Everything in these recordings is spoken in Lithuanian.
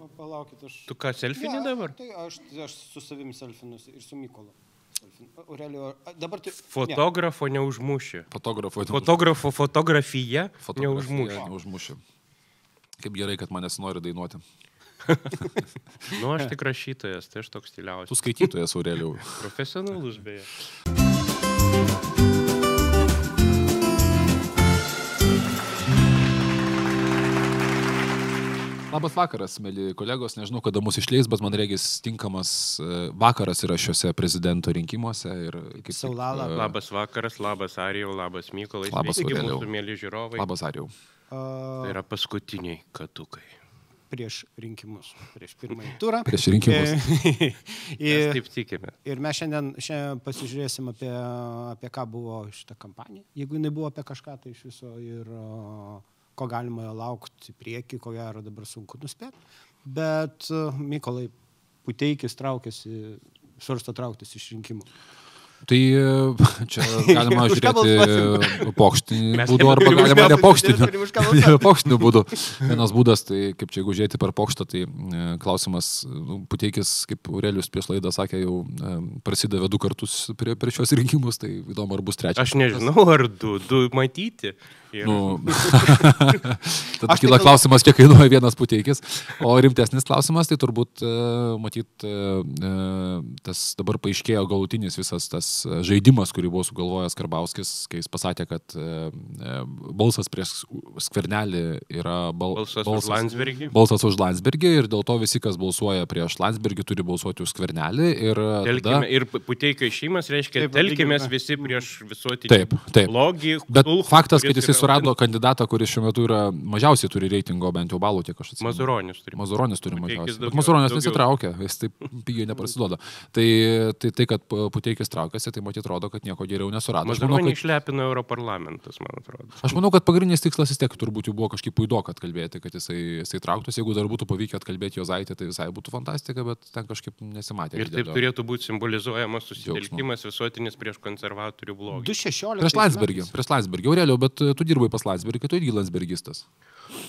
O, Palaukit, aš. Tu ką, selfinį Ne, dabar? Tai aš, aš su savim selfinus ir su Mykolu. Selfin- Aurelio, dabar tu... Fotografo neužmuši. Fotografo. Fotografo fotografija Fotografija neužmuši. neužmušiu. Kaip gerai, kad manęs nori dainuoti. Nu, aš tik rašytojas, tai aš toks Tu stiliausias. skaitytojas, Aurelijau. Profesionalus beje. Labas vakaras, mėly kolegos. Nežinau, kada mus išleis, bet man regis tinkamas e, vakaras yra šiuose prezidento rinkimuose. Ir kaip tik, Saulala. e, Labas vakaras, labas Arijau, labas Mykolai. Labas, Sveiki, mūsų mėly žiūrovai. Labas, Arijau. Tai A, yra paskutiniai katukai. prieš rinkimus, prieš pirmąjį turą. Prieš rinkimus. Mes ir, taip tikime. ir mes šiandien, šiandien pasižiūrėsim apie, apie ką buvo šitą kampaniją. Jeigu jinai buvo apie kažką, tai iš viso ir a, ko galima laukti į priekį, ko gero dabar sunku nuspėti. Bet a, Mykolai Puteikis traukėsi, svarsto trauktis iš rinkimų. Tai e, čia galima žiūrėti pokštinį būdu arba galima ką balsuoti. Pokštiniu būdu. Vienas būdas, tai kaip čia jeigu žiūrėti per pokštą, tai e, klausimas, nu, Puteikis, kaip Aurelius prieš laidą sakė, jau e, prasidavė du kartus prie, prie šios rinkimus, tai įdomu, ar bus trečias. Aš nežinau, ar du, du matyti. Nu, tada tai kyla gal- klausimas, kiek kainuoja vienas puteikis. O rimtesnis klausimas, tai turbūt, e, matyt, e, e, tas dabar paaiškėjo galutinis visas tas žaidimas, kurį buvo sugalvojęs Karbauskis, kai jis pasakė, kad balsas prieš skvernelį yra bal, Balsas už Landsbergį. Balsas už Landsbergį ir dėl to visi, kas balsuoja prieš Landsbergį, turi balsuoti už skvernelį. Ir, Telkime, tada, ir puteikio išėjimas reiškia, lygiai- visi prieš visuotinį Taip, taip. blogį. Bet kulchą, faktas, kad jisai yra surado kandidatą, kuris šiuo metu yra mažiausiai turi reitingo, bent jau balų, tiek aš atsimenu. Mazuronis turi. Mazuronis turi Puteikis mažiausiai. Bet daugiau- Mazuronis nesitraukia, jis taip pigiai neprasiduoda. Tai, tai tai, kad Puteikis traukiasi, tai matyt rodo, kad nieko geriau nesurado. Mazuronį kad, išlepino Europarlamentas, man atrodo. aš manau, kad pagrindinis tikslas vis tiek turbūt jau buvo kažkaip puido, kad kalbėti, kad jisai, jisai trauktųsi. Jeigu dar būtų pavykę atkalbėti jo zaitę, tai visai būtų fantastika, bet ten kažkaip nesimatė. Ir taip turėtų būti simbolizuojamas susitelkimas visuotinis prieš konservatorių blogį. 216. Prieš Landsbergį, prieš Landsbergį. Aureliau, bet tu dirbai pas Landsbergį, tu irgi Landsbergistas.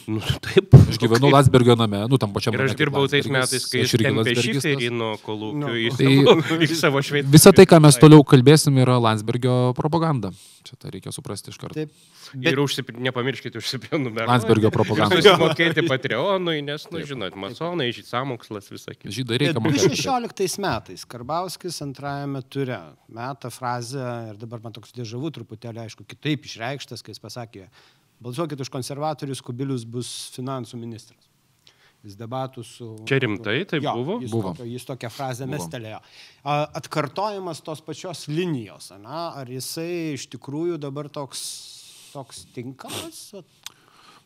Nu, taip. Aš gyvenu Landsbergio name, nu tam pačiam Ir aš kaip dirbau tais metais, kai aš jis irgi šiferį nuo kolūkių Nu, į tai- savo, į savo šveicarą. Visą tai, ką mes toliau kalbėsim, yra Landsbergio propaganda. Čia tą reikia suprasti iš karto. Taip. Ir užsip... nepamirškite užsiprenumeruoti. Landsbergio propaganda. Susimokėti Patreonui, nes, na, nu, žinot, masonai, sąmokslas, visą kitą. Žydai reikia Bet mokėti. 2016 metais Karbauskis antrajame ture metą frazę ir dabar man toks dėžavų truputėlį, aišku, kitaip išreikštas, kai jis pasakė, balsuokit už konservatorius, Kubilius bus finansų ministras. Jis debatų su... Čia rimtai taip jo, buvo? Jis, Buvo. Tokio, jis tokią frazę Buvo. mestelėjo. A, Atkartojimas tos pačios linijos, ane? ar jisai iš tikrųjų dabar toks, toks tinkamas?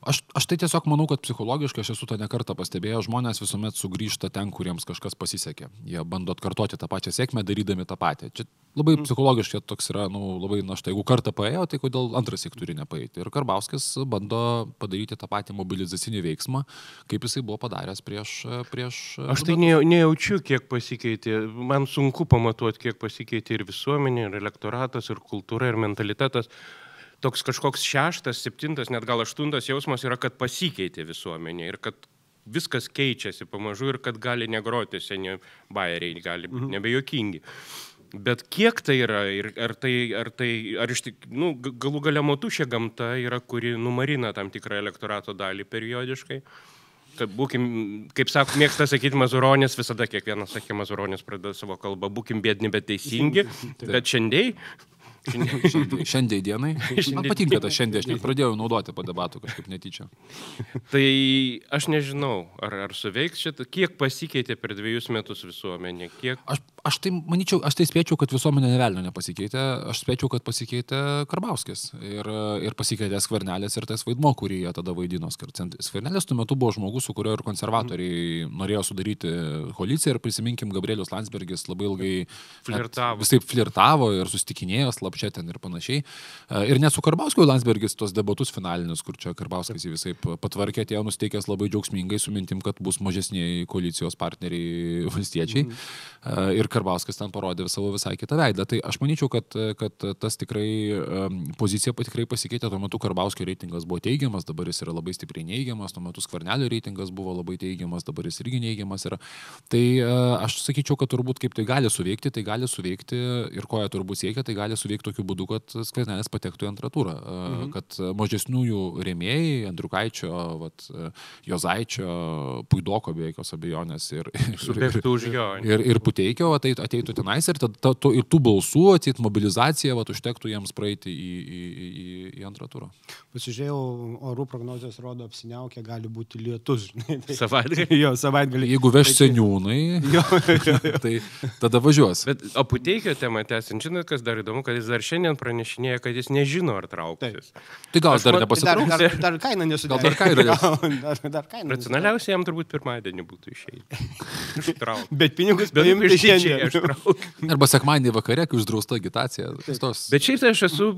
Aš, aš tai tiesiog manau, kad psichologiškai aš esu tą nekartą pastebėjęs, žmonės visuomet sugrįžta ten, kuriems kažkas pasisekė. Jie bando atkartoti tą pačią sėkmę, darydami tą patį. Čia labai psichologiškai toks yra, nu, labai našta. Jeigu kartą paėjo, tai kodėl antras įk turi nepaeiti. Ir Karbauskis bando padaryti tą patį mobilizacinį veiksmą, kaip jisai buvo padaręs prieš... prieš Aš tai ne, nejaučiu, kiek pasikeitė. Man sunku pamatuoti, kiek pasikeitė ir visuomenė, ir elektoratas, ir kultūra, ir mentalitetas. Toks kažkoks šeštas, septintas, net gal aštuntas jausmas yra, kad pasikeitė visuomenė ir kad viskas keičiasi pamažu ir kad gali negroti seni bairiai, gali būti nebejokingi. Bet kiek tai yra ir ar tai, ar tai, ar iš tik, nu, galų gale motušė gamta yra, kuri numarina tam tikrą elektorato dalį periodiškai. Kad būkim, kaip sako, mėgsta sakyti Mazuronis, visada kiekvienas sakė Mazuronis pradeda savo kalbą, būkim bėdni, bet teisingi. bet šiandien, šiandien Šiandien dienai. Man patinka tas šiandien, aš net pradėjau naudoti po debatų kažkaip netyčia. tai aš nežinau, ar, ar suveiks šitą, kiek pasikeitė per dviejus metus visuomenė, kiek... Aš, aš tai manyčiau, aš tai spėčiau, kad visuomenė nevelnio nepasikeitė, aš spėčiau, kad pasikeitė Karbauskis ir, ir pasikeitė Skvernelės ir tas vaidmo, kurį jie tada vaidino. Skvern- Skvernelės tuo metu buvo žmogus, su kuriuo ir konservatoriai norėjo sudaryti koaliciją ir prisiminkim, Gabrielius Landsbergis labai ilgai Flirtavo. Visai flirtavo ir susitikinėjo slapčia ten ir panašiai. Ir net su Karbauskiu Landsbergis tos debatus finalinius, kur čia Karbauskis jį visai patvarkė, atėjo nusteikęs labai džiaugsmingai su mintim, kad bus mažesniai koalicijos partneriai valstiečiai. Mhm. Ir Karbauskas ten parodė savo visai kitą veidą. Tai aš manyčiau, kad, kad tas tikrai pozicija tikrai pasikeitė. Tuo metu Karbauskio reitingas buvo teigiamas, dabar jis yra labai stipriai neigiamas, tuo metu Skvernelio reitingas buvo labai teigiamas, dabar jis irgi neigiamas yra. Tai aš sakyčiau, kad turbūt kaip tai gali suveikti, tai gali suveikti ir ko jie turbūt siekia, tai gali suveikti tokiu būdu, kad Skvernelis patektų į antrą turą. Uh, mhm. Kad mažesniųjų rėmėjai, Andriukaičio, vat, Jozaičio, Puidoko be jokios abejonės ir, ir, ir, ir, ir Puteikio ateitų, ateitų tenais ir, tada, to, ir tų balsų, ateit mobilizacija, vat, užtektų jiems praeiti į, į, į, į antrą turą. Pasižiūrėjau, orų prognozijos rodo apsiniaukę, gali būti lietus. Tai, savaitgalį. Jo, savaitgalį. Jeigu veš tai, seniūnai, jo, jo, jo. tai tada važiuos. Bet, o Puteikio temą tęsiant, žinot, kas dar įdomu, kad jis dar šiandien pranešinėja, kad jis nežino, ar trauktis. Tai gal aš dar nepasitrauksiu. Dar, dar, dar kaina nesudaro. Gal dar kaina. dar, dar kaina. Racionaliausia jam turbūt pirmadienį būtų išeiti. Bet pinigus paimti šiandien. Arba sekmadienį vakare, kai uždrausta agitacija. Tos... Bet šiaip tai aš esu,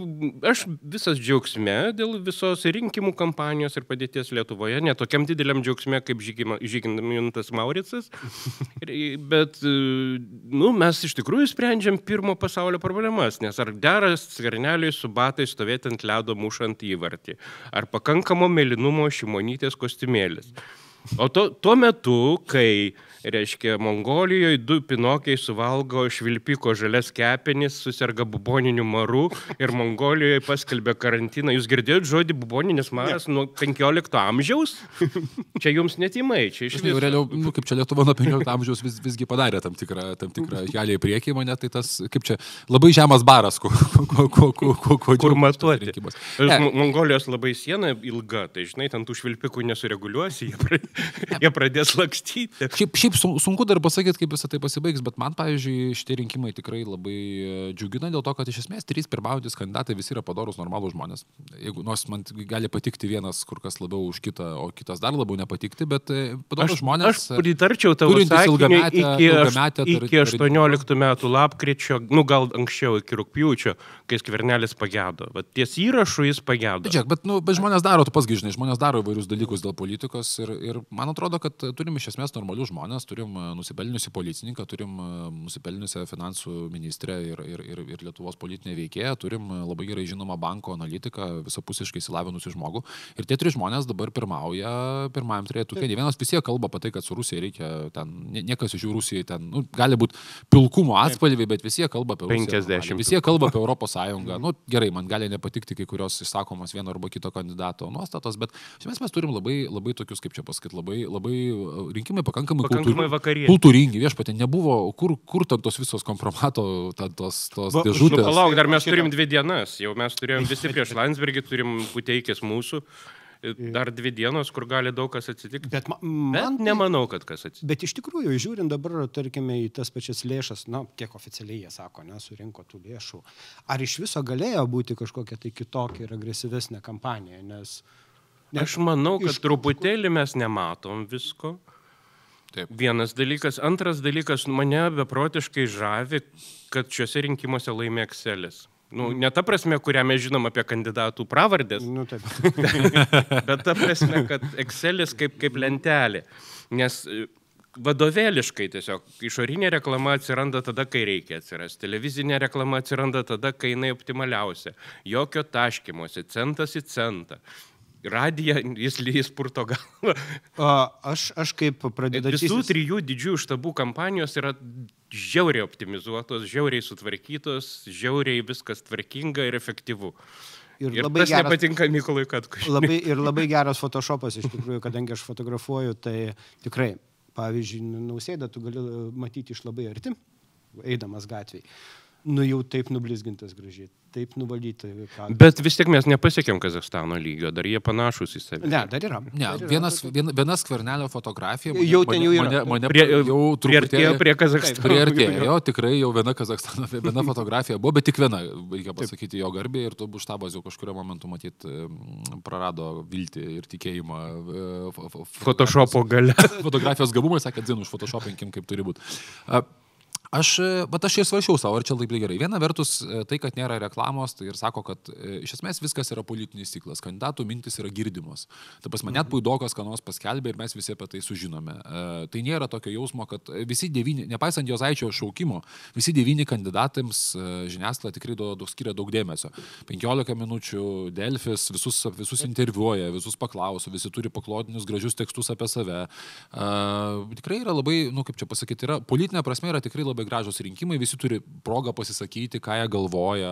aš visas džiaugsme dėl visos rinkimų kampanijos ir padėties Lietuvoje, netokiam dideliam džiaugsme kaip Žygintas Mauricas. Bet, nu, mes iš tikrųjų sprendžiam pirmo pasaulio problemas, nes ar deras skverneliui su batais stovėti ant ledo mušant įvartį, ar pakankamo melinumo šimonytės kostiumėlis. O to, tuo metu, kai reiškia, Mongolijoje du pinokiai suvalgo švilpiko žalias kepenis, susirga buboniniu maru ir Mongolijoje paskelbė karantiną. Jūs girdėjote žodį buboninis maras nuo 15 amžiaus? Čia jums netimai, čia iš tikrųjų. Realiau, nu, kaip čia Lietuva nuo 15 amžiaus vis, visgi padarė tam tikrą, tam tikrą kelią į priekį, mane tai tas, kaip čia, labai žemas baras, ko, ko, ko, ko, ko, ko kur matuoti. Mongolijos labai siena ilga, tai žinai, ten tų švilpikų nesureguliuosi, jie, jie pradės lakstyti. Šiaip, šiaip sunku dar pasakyti, kaip visą tai pasibaigs, bet man, pavyzdžiui, šitie rinkimai tikrai labai e, džiugina dėl to, kad iš esmės trys pirmaujantis kandidatai visi yra padorus normalų žmonės. Jeigu nors man gali patikti vienas kur kas labiau už kitą, o kitas dar labiau nepatikti, bet e, padorus žmonės. Aš e, pritarčiau tavo ilgametę, iki, ilgametę, iki 18 metų lapkričio, nu gal anksčiau iki rūpjūčio, kai skvernelis pagedo. Bet ties įrašu jis pagedo. Žiūrėk, bet, nu, bet žmonės daro, tu pasgi žinai, žmonės daro įvairius dalykus dėl politikos ir, ir man atrodo, kad turim iš esmės normalius žmonės, turim e, nusipelniusi policininką, turim e, nusipelniusią finansų ministrę ir, ir, ir, ir Lietuvos politinę veikėją, turim e, labai gerai žinomą banko analitiką, visapusiškai įsilavinusi žmogų. Ir tie trys žmonės dabar pirmauja pirmajam turėtų. Kai vienas visi kalba apie tai, kad su Rusija reikia ten, niekas iš jų Rusijai ten, nu, gali būti pilkumo atspalviai, bet visi kalba apie Rusiją. 50. Visi kalba apie Europos Sąjungą. Nu, gerai, man gali nepatikti kai kurios išsakomos vieno arba kito kandidato nuostatos, bet šiandien mes turim labai, labai tokius, kaip čia pasakyti, labai, labai rinkimai pakankamai, pakankamai kultūr, kultūringi, viešpatė, nebuvo, kur, kur ten tos visos kompromato, ten tos, tos Va, dėžutės. Nu, palauk, dar mes turim dvi dienas, jau mes turėjom visi prieš Landsbergį, turim puteikės mūsų. Dar dvi dienos, kur gali daug kas atsitikti. Bet, man, bet tai- nemanau, kad kas atsitiks. Bet iš tikrųjų, žiūrint dabar, tarkime, į tas pačias lėšas, na, kiek oficialiai jie sako, nesurinko tų lėšų, ar iš viso galėjo būti kažkokia tai kitokia ir agresyvesnė kampanija, nes... nes Aš manau, kad truputėlį mes nematom visko. Taip. Vienas dalykas. Antras dalykas, mane beprotiškai žavi, kad šiuose rinkimuose laimė Excelis. Nu, ne ta prasme, kurią mes žinom apie kandidatų pravardės, nu, taip. bet ta prasme, kad Excelis kaip, kaip lentelė. Nes e, vadovėliškai tiesiog išorinė reklama atsiranda tada, kai reikia atsirasti. Televizinė reklama atsiranda tada, kai jinai optimaliausia. Jokio taškymosi, centas į centą radiją, jis lys purto galvą. Aš, aš kaip pradedamas. Visų trijų didžiųjų štabų kampanijos yra žiauriai optimizuotos, žiauriai sutvarkytos, žiauriai viskas tvarkinga ir efektyvu. Ir, ir labai geras, nepatinka Mykolui Katkušui. Labai, ir labai geras Photoshopas iš tikrųjų, kadangi aš fotografuoju, tai tikrai, pavyzdžiui, nausėdą tu gali matyti iš labai arti, eidamas gatvėje nu jau taip nublizgintas gražiai, taip nuvalyti. Ką... Bet vis tiek mes nepasiekėm Kazakstano lygio, dar jie panašus į save. Ne, dar yra. Ne, dar yra, vienas, viena, viena skvernelio fotografija. Mane, jau ten jau yra. Mane, mane, prie, jau priartėjo prie Kazakstano. Priartėjo, tikrai jau viena Kazakstano, viena fotografija buvo, bet tik viena, reikia pasakyti, jo garbė ir tu štabas jau kažkurio momentu matyt prarado viltį ir tikėjimą. Photoshopo gale. Fotografijos gabumai sakė, dzin, už Photoshopinkim kaip turi būti. Aš, bet aš ir svaršiau savo, ar čia labai gerai. Viena vertus, e, tai, kad nėra reklamos, tai ir sako, kad e, iš esmės viskas yra politinis ciklas, kandidatų mintis yra girdimos. Ta prasme, net puidokas, ką nors paskelbė ir mes visi apie tai sužinome. E, tai nėra tokio jausmo, kad visi devyni, nepaisant Jozaičio šaukimo, visi devyni kandidatams žiniasklaida tikrai daug skiria daug dėmesio. 15 minučių Delfis visus, visus interviuoja, visus paklauso, visi turi paklodinius gražius tekstus apie save. Tikrai yra labai, nu kaip čia pasakyti, yra politinė prasme yra tikrai labai labai gražus rinkimai, visi turi progą pasisakyti, ką jie galvoja,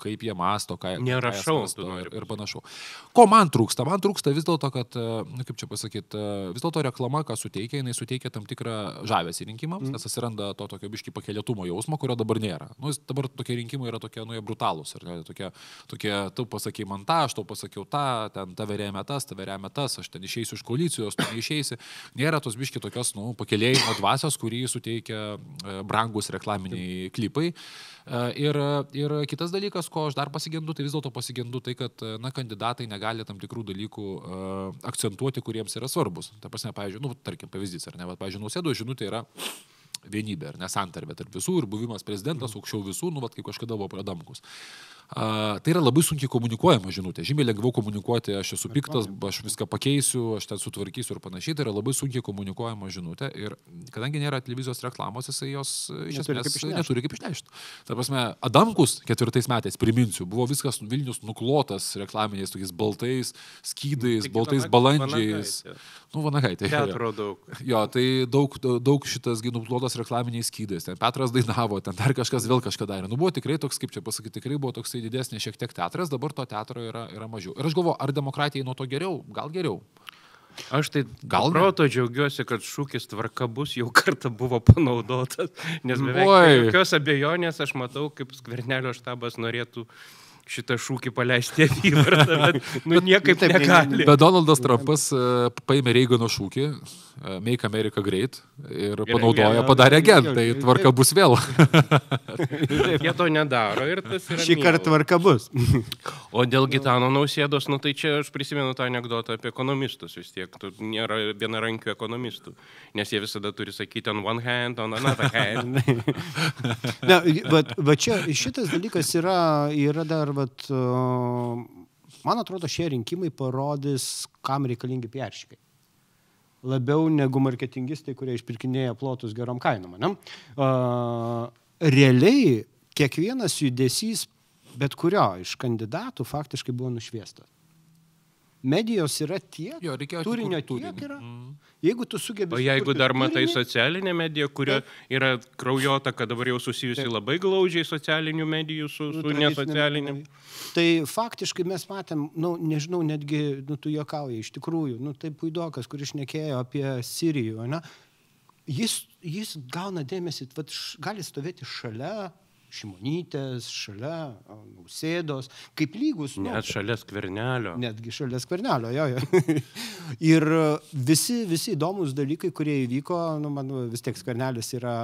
kaip jie masto, ką, Nėra ką jie ir, panašiau. Ko man trūksta? Man trūksta vis dėlto, kad, nu, kaip čia pasakyti, vis dėlto reklama, ką suteikia, jinai suteikia tam tikrą žavesį rinkimams, mm. nes atsiranda to tokio biški pakėlėtumo jausmo, kurio dabar nėra. Nu, dabar tokie rinkimai yra tokie, nu, jie brutalūs, ar ne, tokie, tokie tu pasakai man tą, aš tau pasakiau tą, ten tave remia tas, tave remia tas, aš ten išeisiu iš koalicijos, tu neišeisi. Nėra tos biški tokios, nu, pakėlėjimo dvasios, kurį suteikia e, brangus reklaminiai klipai. E, ir, ir kitas dalykas, ko aš dar pasigendu, tai vis dėlto pasigendu tai, kad na, kandidatai negali tam tikrų dalykų uh, akcentuoti, kuriems yra svarbus. Ta prasme, pavyzdžiui, nu, tarkim, pavyzdys, ar ne, bet, pavyzdžiui, nausėdo žinutė yra vienybė, ar nesantarvė tarp visų ir buvimas prezidentas aukščiau visų, nu, vat, kaip kažkada buvo Pradamkus. A, tai yra labai sunkiai komunikuojama žinutė. Žymiai lengviau komunikuoti, aš esu piktas, aš viską pakeisiu, aš ten sutvarkysiu ir panašiai. Tai yra labai sunkiai komunikuojama žinutė. Ir kadangi nėra televizijos reklamos, jisai jos iš esmės neturi kaip išnešti. Tai prasme, Adamkus ketvirtais metais, priminsiu, buvo viskas Vilnius nuklotas reklaminiais tokiais baltais skydais, Tik baltais vanag, balandžiais. Vanagaitė. Nu, vanagaitė. Teatro daug. Jo, tai daug, daug šitas nuklotas reklaminiais skydais. Ten Petras dainavo, ten dar kažkas vėl kažką darė. Nu, buvo tikrai toks, kaip čia pasakyti, tikrai buvo toksai didesnis šiek tiek teatras, dabar to teatro yra, yra mažiau. Ir aš galvoju, ar demokratijai nuo to geriau? Gal geriau. Aš tai gal proto džiaugiuosi, kad šūkis tvarka bus jau kartą buvo panaudotas, nes beveik jokios abejonės aš matau, kaip skvernelio štabas norėtų šitą šūkį paleisti apyvartą, bet nu, niekaip taip negali. Bet Donaldas Trumpas uh, paėmė Reigano šūkį, Make America Great, ir Gerai, panaudojo, ja, padarė gen, tai tvarka bus vėl. Jie to nedaro ir tas yra. Šį kartą tvarka bus. o dėl Gitano nausėdos, nu tai čia aš prisimenu tą anegdotą apie ekonomistus vis tiek, tu nėra vienarankių ekonomistų, nes jie visada turi sakyti on one hand, on another hand. Na, bet, bet čia šitas dalykas yra, yra dar vat, man atrodo, šie rinkimai parodys, kam reikalingi pieršikai. Labiau negu marketingistai, kurie išpirkinėja plotus gerom kainom. Ne? Uh, realiai kiekvienas judesys bet kurio iš kandidatų faktiškai buvo nušviestas medijos yra tiek, jo, turinio tiek yra. Mm. Jeigu tu sugebi... O jeigu dar matai turinį, socialinę mediją, kurio taip. yra kraujota, kad dabar jau susijusi taip. labai glaudžiai socialinių medijų su, nu, su nesocialiniu. Tai faktiškai mes matėm, nu, nežinau, netgi, nu, tu juokauji, iš tikrųjų, nu, tai puidokas, kuris šnekėjo apie Sirijų, ne? Jis, jis gauna dėmesį, vat, gali stovėti šalia Šimonytės, šalia Nausėdos, kaip lygus. Nu, Net šalia skvernelio. Netgi šalia skvernelio, jo, jo. ir visi, visi įdomus dalykai, kurie įvyko, nu, man vis tiek skvernelis yra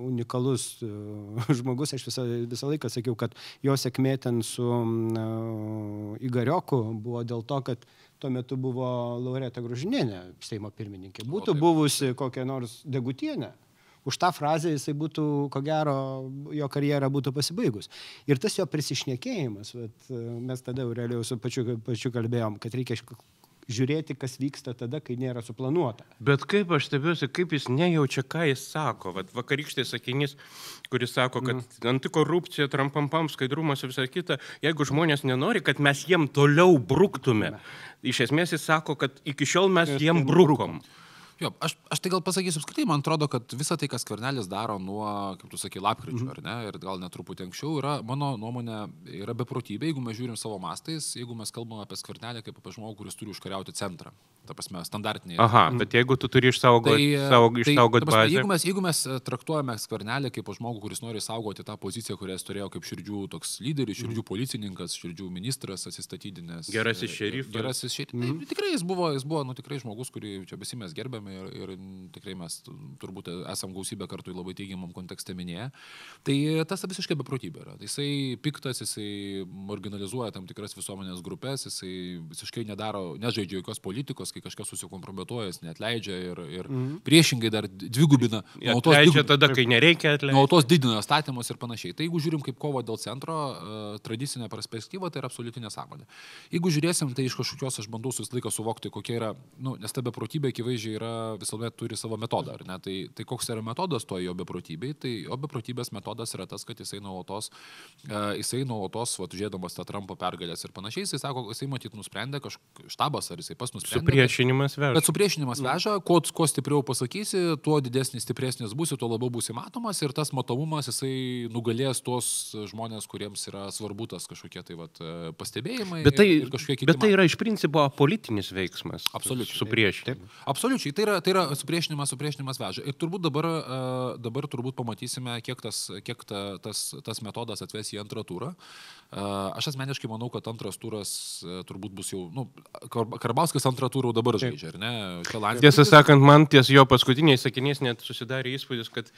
unikalus žmogus, aš visą, visą laiką sakiau, kad jo sėkmė ten su uh, Igarioku buvo dėl to, kad tuo metu buvo Laureta Gružinėnė, Seimo pirmininkė. Būtų buvusi kokia nors degutienė už tą frazę jisai būtų, ko gero, jo karjera būtų pasibaigus. Ir tas jo prisišnekėjimas, vat, mes tada realiai su pačiu, pačiu kalbėjom, kad reikia žiūrėti, kas vyksta tada, kai nėra suplanuota. Bet kaip aš stebiuosi, kaip jis nejaučia, ką jis sako. Vat vakarykštė sakinys, kuris sako, kad mm. antikorupcija, trampampam, skaidrumas ir visa kita, jeigu žmonės nenori, kad mes jiem toliau bruktume, mm. iš esmės jis sako, kad iki šiol mes jiem brukom. brukom. Jo, aš, aš tai gal pasakysiu apskritai, man atrodo, kad visa tai, kas Kvernelis daro nuo, kaip tu sakai, lapkričio, mm. ar ne, ir gal netruputį anksčiau, yra, mano nuomonė, yra beprotybė, jeigu mes žiūrim savo mastais, jeigu mes kalbame apie Skvernelį kaip apie žmogų, kuris turi užkariauti centrą. Ta prasme, standartiniai. Aha, mm. bet jeigu tu turi išsaugoti, tai, e, savo, tai, išsaugoti prasme, bazę. Jeigu mes, jeigu mes e, traktuojame Skvernelį kaip žmogų, kuris nori saugoti tą poziciją, kurią jis turėjo kaip širdžių toks lyderis, širdžių mm. policininkas, širdžių ministras, atsistatydinęs. Gerasis šerifas. Gerasis šerifas. Mm. Tai, tikrai jis buvo, jis buvo, nu tikrai žmogus, kurį čia visi mes gerbėme matome ir, ir tikrai mes turbūt esam gausybę kartų labai teigiamam kontekste minėję. Tai tas visiškai beprotybė yra. Jisai piktas, jisai marginalizuoja tam tikras visuomenės grupės, jisai visiškai nedaro, nežaidžia jokios politikos, kai kažkas susikompromituoja, jis netleidžia ir, ir mm -hmm. priešingai dar dvigubina. Atleidžia tada, kai nereikia atleisti. Nuolatos didina statymus ir panašiai. Tai jeigu žiūrim kaip kovo dėl centro, uh, tradicinė perspektyva, tai yra absoliuti nesąmonė. Jeigu žiūrėsim, tai iš kažkokios aš bandau visą laiką suvokti, kokia yra, nu, nes ta beprotybė akivaizdžiai yra visuomet turi savo metodą, ar ne? Tai, tai koks yra metodas to jo beprotybei? Tai jo beprotybės metodas yra tas, kad jisai nuolatos, uh, jisai nuolatos, va, žiūrėdamas tą Trumpo pergalės ir panašiai, jis sako, jisai matyt nusprendė kažkoks štabas, ar jisai pas nusprendė. Supriešinimas veža. Bet supriešinimas veža, kuo, kuo stipriau pasakysi, tuo didesnis, stipresnis būsi, tuo labiau būsi matomas ir tas matomumas jisai nugalės tuos žmonės, kuriems yra svarbu tas kažkokie tai vat, pastebėjimai. Bet tai. Bet tai yra iš principo politinis veiksmas. Absoliučiai. Supriešinimas. Absoliučiai. Tai yra, tai yra supriešinimas, supriešinimas veža. Ir turbūt dabar, dabar turbūt pamatysime, kiek, tas, kiek ta, tas, tas metodas atves į antrą turą. Aš asmeniškai manau, kad antras turas turbūt bus jau, nu, Karbauskas antrą turą dabar žaidžia, ar ne? Tiesą sakant, man ties jo paskutiniais sakiniais net susidarė įspūdis, kad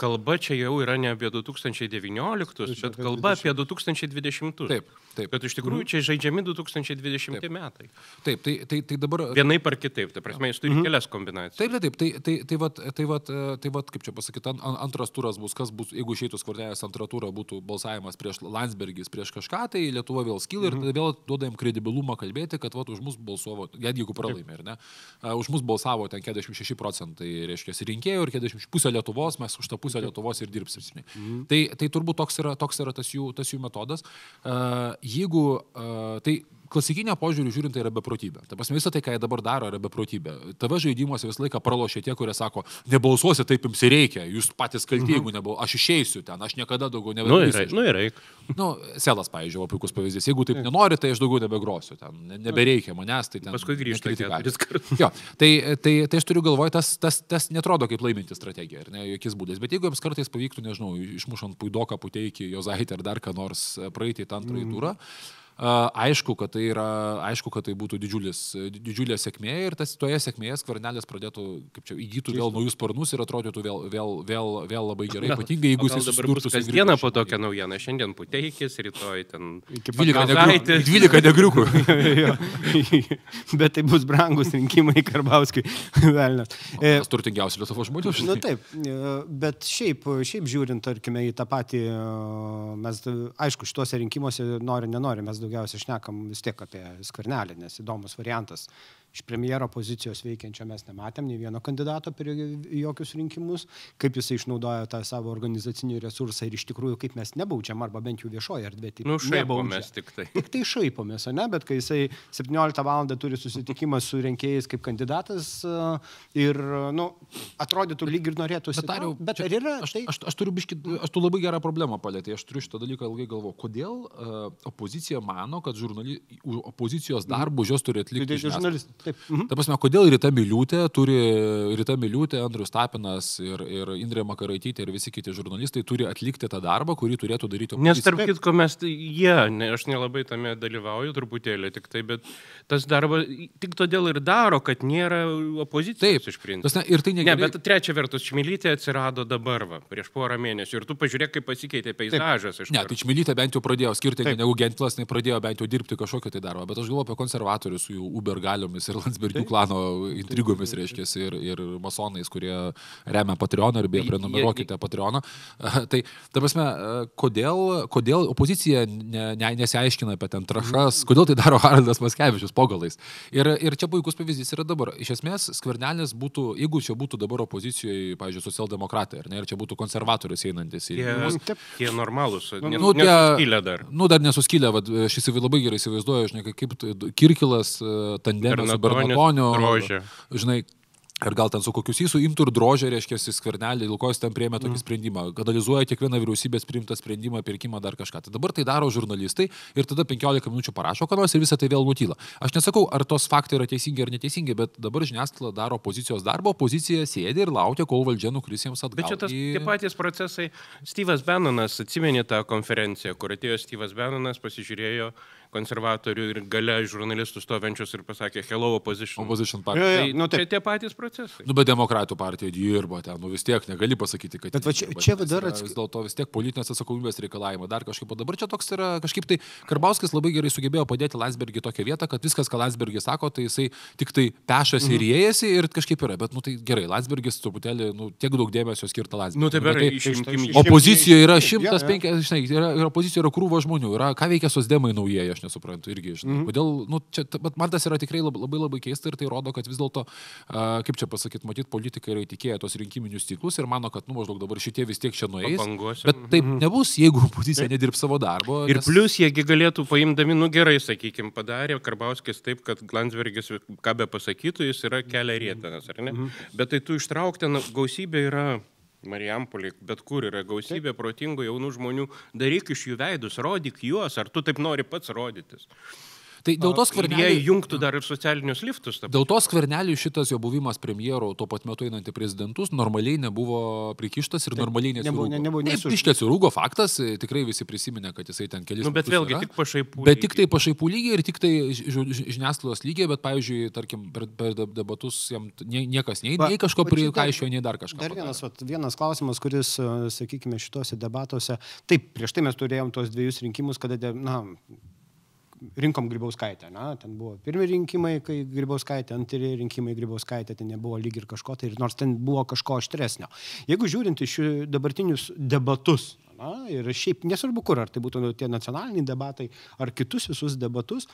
kalba čia jau yra ne apie 2019, bet kalba apie 2020. Taip, taip. Bet iš tikrųjų čia žaidžiami 2020 taip. metai. Taip, tai, tai, tai dabar. Vienaip ar kitaip, tai prasme, jis turi mhm. kelias kombinacijas. Taip, taip, tai, tai, tai, vat, tai, vat, tai vat, kaip čia pasakyti, antras turas bus, kas bus, jeigu išeitų skvarnelės antrą turą, būtų balsavimas prieš Landsbergis, prieš kažką, tai Lietuva vėl skyla mhm. ir tada vėl duoda jam kredibilumą kalbėti, kad vat, už mus balsuovo, netgi jeigu pralaimė, ar ne, už mus balsavo ten 46 procentai, reiškia, rinkėjų ir 40 pusė Lietuvos, mes už tą pusę Lietuvos ir dirbsim. Mhm. Tai, tai turbūt toks yra, toks yra tas, jų, tas jų metodas. Uh, jeigu, uh, tai klasikinio požiūrių žiūrint, tai yra beprotybė. Ta prasme, visą tai, ką jie dabar daro, yra beprotybė. TV žaidimuose visą laiką pralošia tie, kurie sako, nebalsuosi, taip jums reikia, jūs patys kalti, mhm. jeigu nebalsuosi, aš išeisiu ten, aš niekada daugiau nebegrosiu. Nu, ir reikia. Nu, Selas, pavyzdžiui, puikus pavyzdys. Jeigu taip nenori, tai aš daugiau nebegrosiu, ten nebereikia manęs, tai ten. Paskui grįžti kartus. Jo, tai, tai, tai aš turiu galvoje, tas, tas, tas netrodo kaip laiminti strategija, ne, jokiais būdais. Bet jeigu jums kartais pavyktų, nežinau, išmušant puidoką, puteikį, jozaitę ar dar ką nors praeiti tą antrąjį mm. turą, Aišku, kad tai, yra, aišku, kad tai būtų didžiulis, didžiulė sėkmė ir tas toje sėkmėje skvernelės pradėtų, kaip čia, įgytų vėl naujus sparnus ir atrodytų vėl, vėl, vėl, vėl labai gerai, ypatingai jeigu jis susidurtų su... Kasdieną po tokią naujieną, šiandien puteikis, rytoj ten... 12 negriukų. Bet tai bus brangus rinkimai Karbauskiui. Velnas. E, turtingiausių Lietuvos žmonių. Na taip, e, bet šiaip, šiaip žiūrint, tarkime, į tą patį, e, mes, aišku, šituose rinkimuose nori, nenori, mes daugiausiai šnekam vis tiek apie skvernelį, nes įdomus variantas iš premjero pozicijos veikiančio mes nematėm nei vieno kandidato per jokius rinkimus, kaip jisai išnaudoja tą savo organizacinį resursą ir iš tikrųjų kaip mes nebaudžiam, arba bent jau viešoje erdvėje. Tai nu, šaipomės tik tai. Tik tai šaipomės, ne, bet kai jisai 17 val. turi susitikimą su rinkėjais kaip kandidatas ir, nu, atrodytų lyg ir norėtųsi. Bet, tariau, bet čia, ar yra? Aš, tai... aš, aš turiu biškit, aš tu labai gerą problemą palėtė, aš turiu šitą dalyką ilgai galvo. Kodėl uh, opozicija mano, kad žurnali... opozicijos darbų jos turi atlikti? Tai žurnalistai. Taip. Mhm. Ta prasme, kodėl Rita Miliūtė turi, Rita Miliūtė, Andrius Tapinas ir, ir Indrė Makaraitytė ir visi kiti žurnalistai turi atlikti tą darbą, kurį turėtų daryti opozicija. Nes tarp kitko mes, jie, ne, aš nelabai tame dalyvauju truputėlį tik tai, bet tas darbas tik todėl ir daro, kad nėra opozicijos Taip, iš principo. Tas, ne, ir tai negerai. Ne, bet trečia vertus, Čmilytė atsirado dabar, va, prieš porą mėnesių ir tu pažiūrėk, kaip pasikeitė peizažas. Ne, tai Čmilytė bent jau pradėjo skirtingai negu Gentlas, ne pradėjo bent jau dirbti kažkokį tai darbą, bet aš galvoju apie konservatorius su jų Uber galiomis ir Landsbergių klano intrigomis, reiškia, ir, ir masonais, kurie remia Patreoną ir beje, prenumeruokite Patreoną. Tai, ta prasme, kodėl, kodėl opozicija ne, ne, nesiaiškina apie ten trašas, kodėl tai daro Haraldas Maskevičius pogalais. Ir, ir čia puikus pavyzdys yra dabar. Iš esmės, skvernelis būtų, jeigu čia būtų dabar opozicijoje, pavyzdžiui, socialdemokratai, ne, ir čia būtų konservatorius einantis. Į... Tie, tie normalūs, nu, tie, nesuskylę dar. Nu, dar nesuskylę, vad, aš įsivaizduoju, labai gerai įsivaizduoju, žinai, kaip Kirkilas tandemė su Bernatoniu. Žinai, Ir gal ten su kokius įsų imtų ir drožė, reiškia, skvernelį, dėl ko jis ten prieėmė tokį mm. sprendimą, analizuoja kiekvieną vyriausybės priimtą sprendimą, pirkimą, dar kažką. Tai dabar tai daro žurnalistai ir tada 15 minučių parašo, ką nors ir visą tai vėl nutyla. Aš nesakau, ar tos faktai yra teisingi ar neteisingi, bet dabar žiniasklaida daro pozicijos darbą, opozicija sėdi ir laukia, kol valdžia nukris jiems atgal. Bet čia tas į... tie patys procesai. Steve'as Bannonas atsimenė tą konferenciją, kur atėjo Steve'as Bannonas, pasižiūrėjo konservatorių ir gale žurnalistų stovenčius ir pasakė hello opposition. Opposition Jo, partija. jo, Tai, nu, nu, taip. tai tie patys procesai. Nu, bet demokratų partija dirbo ten, nu vis tiek negali pasakyti, kad... Bet va čia- čia dar atsk- Vis dėlto vis tiek politinės atsakomybės reikalavimai, dar kažkaip, o dabar čia toks yra, kažkaip tai Karbauskis labai gerai sugebėjo padėti Landsbergį tokią vietą, kad viskas, ką Landsbergis sako, tai jisai tik tai pešasi Mhm. ir įėjasi ir kažkaip yra, bet, nu tai gerai, Landsbergis truputėlį, nu, tiek daug dėmesio skirta Landsbergiui. Nu, tai berai, išimkim jį. Opozicijoje yra Jo, jo. 150, žinai, yra, yra opozicijoje yra krūvo žmonių, yra, ką veikia sosdemai naujieji, aš nesuprantu irgi, žinai. Mm. Kodėl, nu, čia, bet man tas yra tikrai labai labai, labai keista ir tai rodo, kad vis dėlto, a, kaip čia pasakyti, matyt, politikai yra įtikėję tos rinkiminius ciklus ir mano, kad, nu, maždaug dabar šitie vis tiek čia nueis. Pabanguosim. Bet taip nebus, jeigu opozicija nedirbs savo darbo. Ir nes- plus jiegi galėtų paimdami, nu gerai, sakykime, padarė Karbauskis taip, kad Landsbergis, ką be pasakytų, jis yra kelia rėtinas, ar ne? Bet tai tu ištraukti, gausybė yra Marijampolė, bet kur yra gausybė protingų jaunų žmonių, daryk iš jų veidus, rodyk juos, ar tu taip nori pats rodytis. Tai dėl tos Ir jie skverneliai. jungtų dar ir socialinius liftus. ta Dėl to skvernelių šitas jo buvimas premjeru, tuo pat metu einant į prezidentus, normaliai nebuvo prikištas ir normaliai nebuvo- nesirūgo. ne- nebuvo Taip, nesuž- Iš tiesų rūgo faktas, tikrai visi prisiminė, kad jisai ten kelis Nu, bet vėlgi yra. tik pašaipų. Bet tik tai pašaipų lygiai ir tik tai ži- ži- žiniasklaidos lygiai, bet, pavyzdžiui, tarkim, per, per deb- debatus jam nie, niekas nei, nei kažko prikaišėjo, nei dar kažką. Dar vienas, vat, vienas klausimas, kuris, sakykime, šituose debatuose. Taip, prieš tai mes turėjom tos dviejus rinkimus, kada, de- na, rinkom Grybauskaitę. Na, ten buvo pirmi rinkimai, kai Grybauskaitė, antri rinkimai Grybauskaitė, ten nebuvo lyg ir kažko, tai nors ten buvo kažko aštresnio. Jeigu žiūrint iš dabartinius debatus, na, ir šiaip nesvarbu kur, ar tai būtų tie nacionaliniai debatai, ar kitus visus debatus,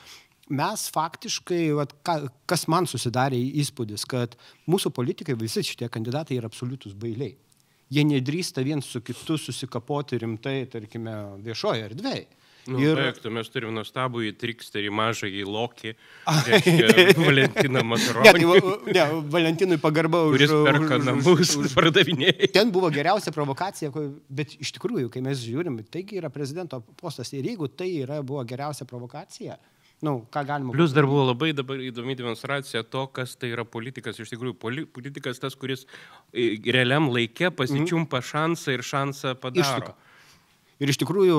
mes faktiškai, vat, ką, kas man susidarė įspūdis, kad mūsų politikai, visi šitie kandidatai yra absoliutus bailiai. Jie nedrįsta viens su kitu susikapoti rimtai, tarkime, viešoje erdvėje. Nu, ir... Baigtų, mes turime nuostabų į triksterį, mažą į lokį, Valentiną Ne, Makaronį, va- ne, Valentinui pagarba už... kuris perka namus, pardavinėja. Ten buvo geriausia provokacija, bet iš tikrųjų, kai mes žiūrim, taigi yra prezidento postas ir jeigu tai yra, buvo geriausia provokacija, nu, ką galima... Plus dar buvo labai dabar įdomi demonstracija to, kas tai yra politikas. Iš tikrųjų, poli, politikas tas, kuris realiam laikė pasičiumpa šansą ir šansą padaro. Iššūkio. Ir iš tikrųjų,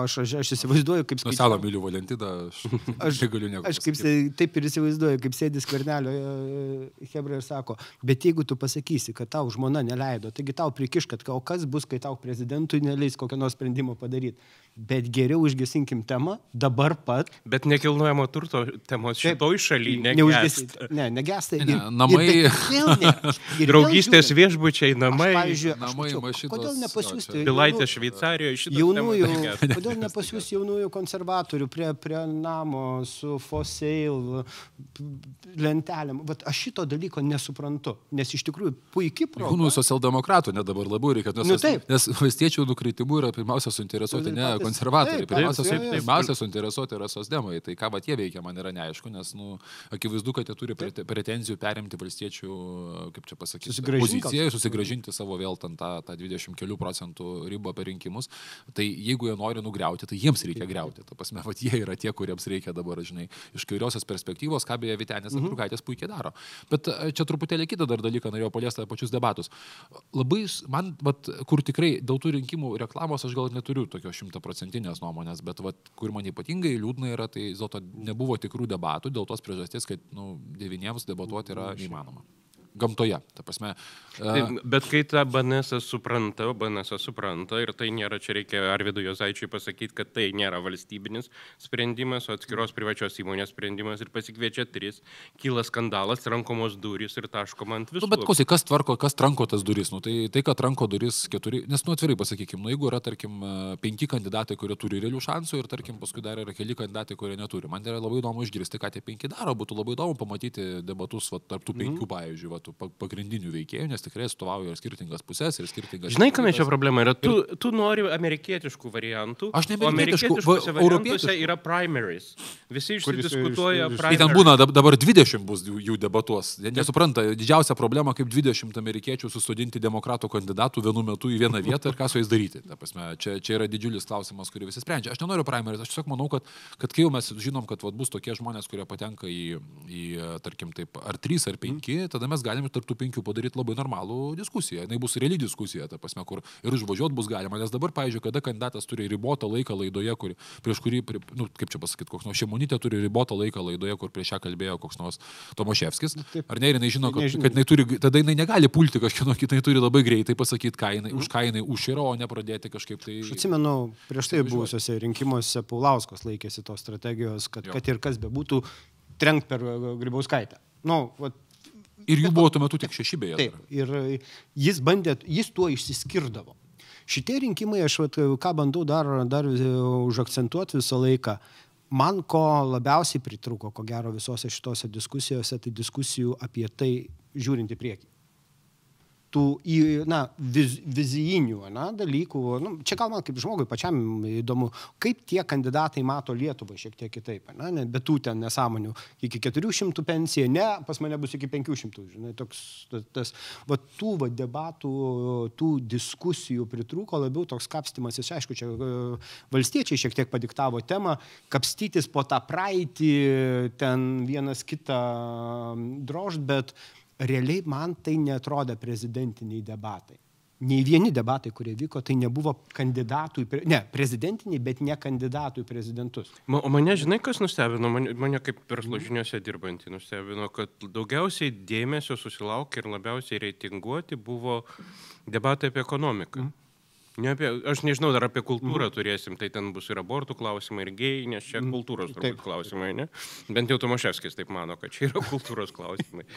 aš, aš, aš įsivaizduoju, kaip Nuo seno myliu Valentiną, aš, aš negaliu nieko. Aš kaip, taip ir įsivaizduoju, kaip sėdis kvernelio Hebra ir sako, bet jeigu tu pasakysi, kad tau žmona neleido, taigi tau prikiš, kad o kas bus, kai tau prezidentui neleis kokio nors sprendimo padaryti. Bet geriau užgesinkim temą dabar pat. Bet nekilnojamo turto temos šitoj Neužgesit- negesta. Ne, negesta. Ne, namai- Ir, vėl ne. Ir Draugystės viešbučiai, aš, namai, pavyzdžiui, aš namai, mačiau, mašinos, Kodėl nepasiūsti? Pilaitė jaunų- Šveicarijoje šitas Jaunųjų, kodėl nepasiūs jaunųjų konservatorių prie, prie namo su foseil lentelėm. Vat aš šito dalyko nesuprantu, nes iš tikrųjų puikiai proga. Jaunųjų socialdemokratų, net dabar labiau reikia, nes, Nu, taip. nes valstiečių nukritimu yra pirmiausia suinteresuoti ne Patys- konservatoriai, taip, pirmiausia, taip, taip, pirmiausia suinteresuoti yra sosdemai. Tai ką va tie veikia, man yra neaišku, nes nu, akivaizdu, kad jie turi prete- pretenzijų perimti valstiečių, kaip čia pasakyti, poziciją, susigražinti savo vėl ten tą, tą 20 kelių procentų ribą per rinkimus. Tai jeigu jie nori nugriauti, tai jiems reikia griauti. Ta prasme, va jie yra tie, kuriems reikia dabar, žinai, iš kairiosios perspektyvos, ką beje Vitenės Mhm. Andriukaitės puikiai daro. Bet e, čia truputėlį kitą dar dalyką norėjau paliesti apie pačius debatus. Labai, man, vat, kur tikrai dėl tų rinkimų reklamos aš gal neturiu tokios šimtaprocentinės nuomonės, bet vat, kur man ypatingai liūdna yra, tai vis dėlto nebuvo tikrų debatų dėl tos priežasties, kad nu, devyniems debatuoti yra neįmanoma. Gamtoje, ta prasme. e, Tai, bet kai tą BNS supranta, BNS supranta ir tai nėra, čia reikia Arvido Jozaičiui pasakyti, kad tai nėra valstybinis sprendimas, o atskiros privačios įmonės sprendimas ir pasikviečia tris, kyla skandalas, rankomos durys ir taškoma ant visų. Nu, bet klausyk, kas tvarko, kas tranko tas duris? Nu, tai, tai, kad tranko duris keturi, nes, nu, atvirai pasakykime, nu, jeigu yra, tarkim, e, penki kandidatai, kurie turi realių šansų ir, tarkim, paskui dar yra keli kandidatai, kurie neturi. Man yra labai įdomu išgirsti, ką tie penki daro, būtų labai įdomu pamatyti debatus va, tarp tų penkių, mm. pavyzdžiui, va, tų pa- pagrindinių veikėjų, nes tikrai atstovauja ir skirtingas pusės, ir skirtingas. Žinai, kame čia problema yra? Tu, tu nori amerikietiškų variantų. Aš ne o amerikietiškų, va, europietiškų. yra primaries. Visi išsidiskutuoja iš- iš- Tai ten primaries. būna dab- dabar 20 bus jų, debatuos. Nesupranta, didžiausia problema, kaip 20 amerikiečių susodinti demokratų kandidatų vienu metu į vieną vietą ir ką su jais daryti. Ta prasme, čia, čia yra didžiulis klausimas, kurį visi sprendžia. Aš nenoriu primaris, aš tiesiog manau, kad, kad kai jau mes žinom, kad vat, bus tokie žmonės, kurie patenka į, į tarkim, taip, ar 3 ar 5, tada mes galim tarp tų penkių padaryti labai normalų diskusiją. Jis bus reali diskusija, ta prasme, kur ir užvažiuoti bus galima. Nes dabar, pavyzdžiui, kada kandidatas turi ribotą laiką laidoje, kur, prieš kurį, nu, kaip čia pasakyti, koks nors šeimonytė turi ribotą laiką laidoje, kur prieš ją kalbėjo koks nors Tomaševskis. Ar ne, ir jinai žino, kad, Nežinau. kad jinai turi, tada jinai negali pulti kažkieno kitą, jinai turi labai greitai pasakyti, ką jinai, už ką jinai užširo, o ne pradėti kažkaip tai... Aš atsimenu, prieš tai buvusiuose rinkimuose Paulauskas laikėsi tos strategijos, kad, Jo. kad ir kas bebūtų, trenkt per Grybauskaitę. Nu, vat, Ir jų buvo tuo metu tik šeši beje. taip. Ir e, jis bandė, jis tuo išsiskirdavo. Šitie rinkimai, aš vat, ką bandau dar, dar e, užakcentuoti visą laiką, man ko labiausiai pritruko, ko gero visose šitose diskusijose, tai diskusijų apie tai žiūrint į priekį. Tų, į, na, viz, vizijinių na, dalykų. Nu, čia gal man kaip žmogui pačiam įdomu, kaip tie kandidatai mato Lietuvą šiek tiek kitaip. Na, ne, bet tų ten nesąmonių. Iki 400 pensija, ne, pas mane bus iki 500. Žinai, toks, tas, va, tų va, debatų, tų diskusijų pritrūko labiau toks kapstimasis. Aišku, čia e, valstiečiai šiek tiek padiktavo temą, kapstytis po tą praeitį, ten vienas kitą drožt, bet realiai man tai netrodė prezidentiniai debatai. Nei vieni debatai, kurie vyko, tai nebuvo kandidatų į, pre- ne, prezidentiniai, bet ne kandidatų į prezidentus. Ma- O mane, žinai, kas nustebino, mane, mane kaip verslo žiniuose dirbantį nustebino, kad daugiausiai dėmesio susilaukė ir labiausiai reitinguoti buvo debatai apie ekonomiką. Ne apie, aš nežinau, dar apie kultūrą turėsim, tai ten bus ir abortų klausimai, ir gėjai, nes čia kultūros turbūt Taip. klausimai, ne? Bent jau Tomaševskis taip mano, kad čia yra kultūros klausimai.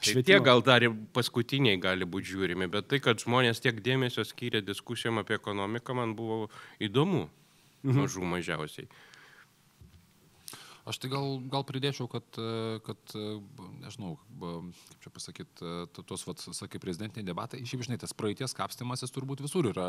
Tai tie gal dar paskutiniai gali būti žiūrimi, bet tai, kad žmonės tiek dėmesio skyrė diskusijom apie ekonomiką, man buvo įdomu. Mažų mažiausiai. Aš tai gal, gal pridėčiau, kad, e, kad, e, nežinau, kaip čia pasakyti, tuos, vat, sakai, prezidentiniai debatai, šiaip žinai, tas praeities kapstimasis turbūt visur yra.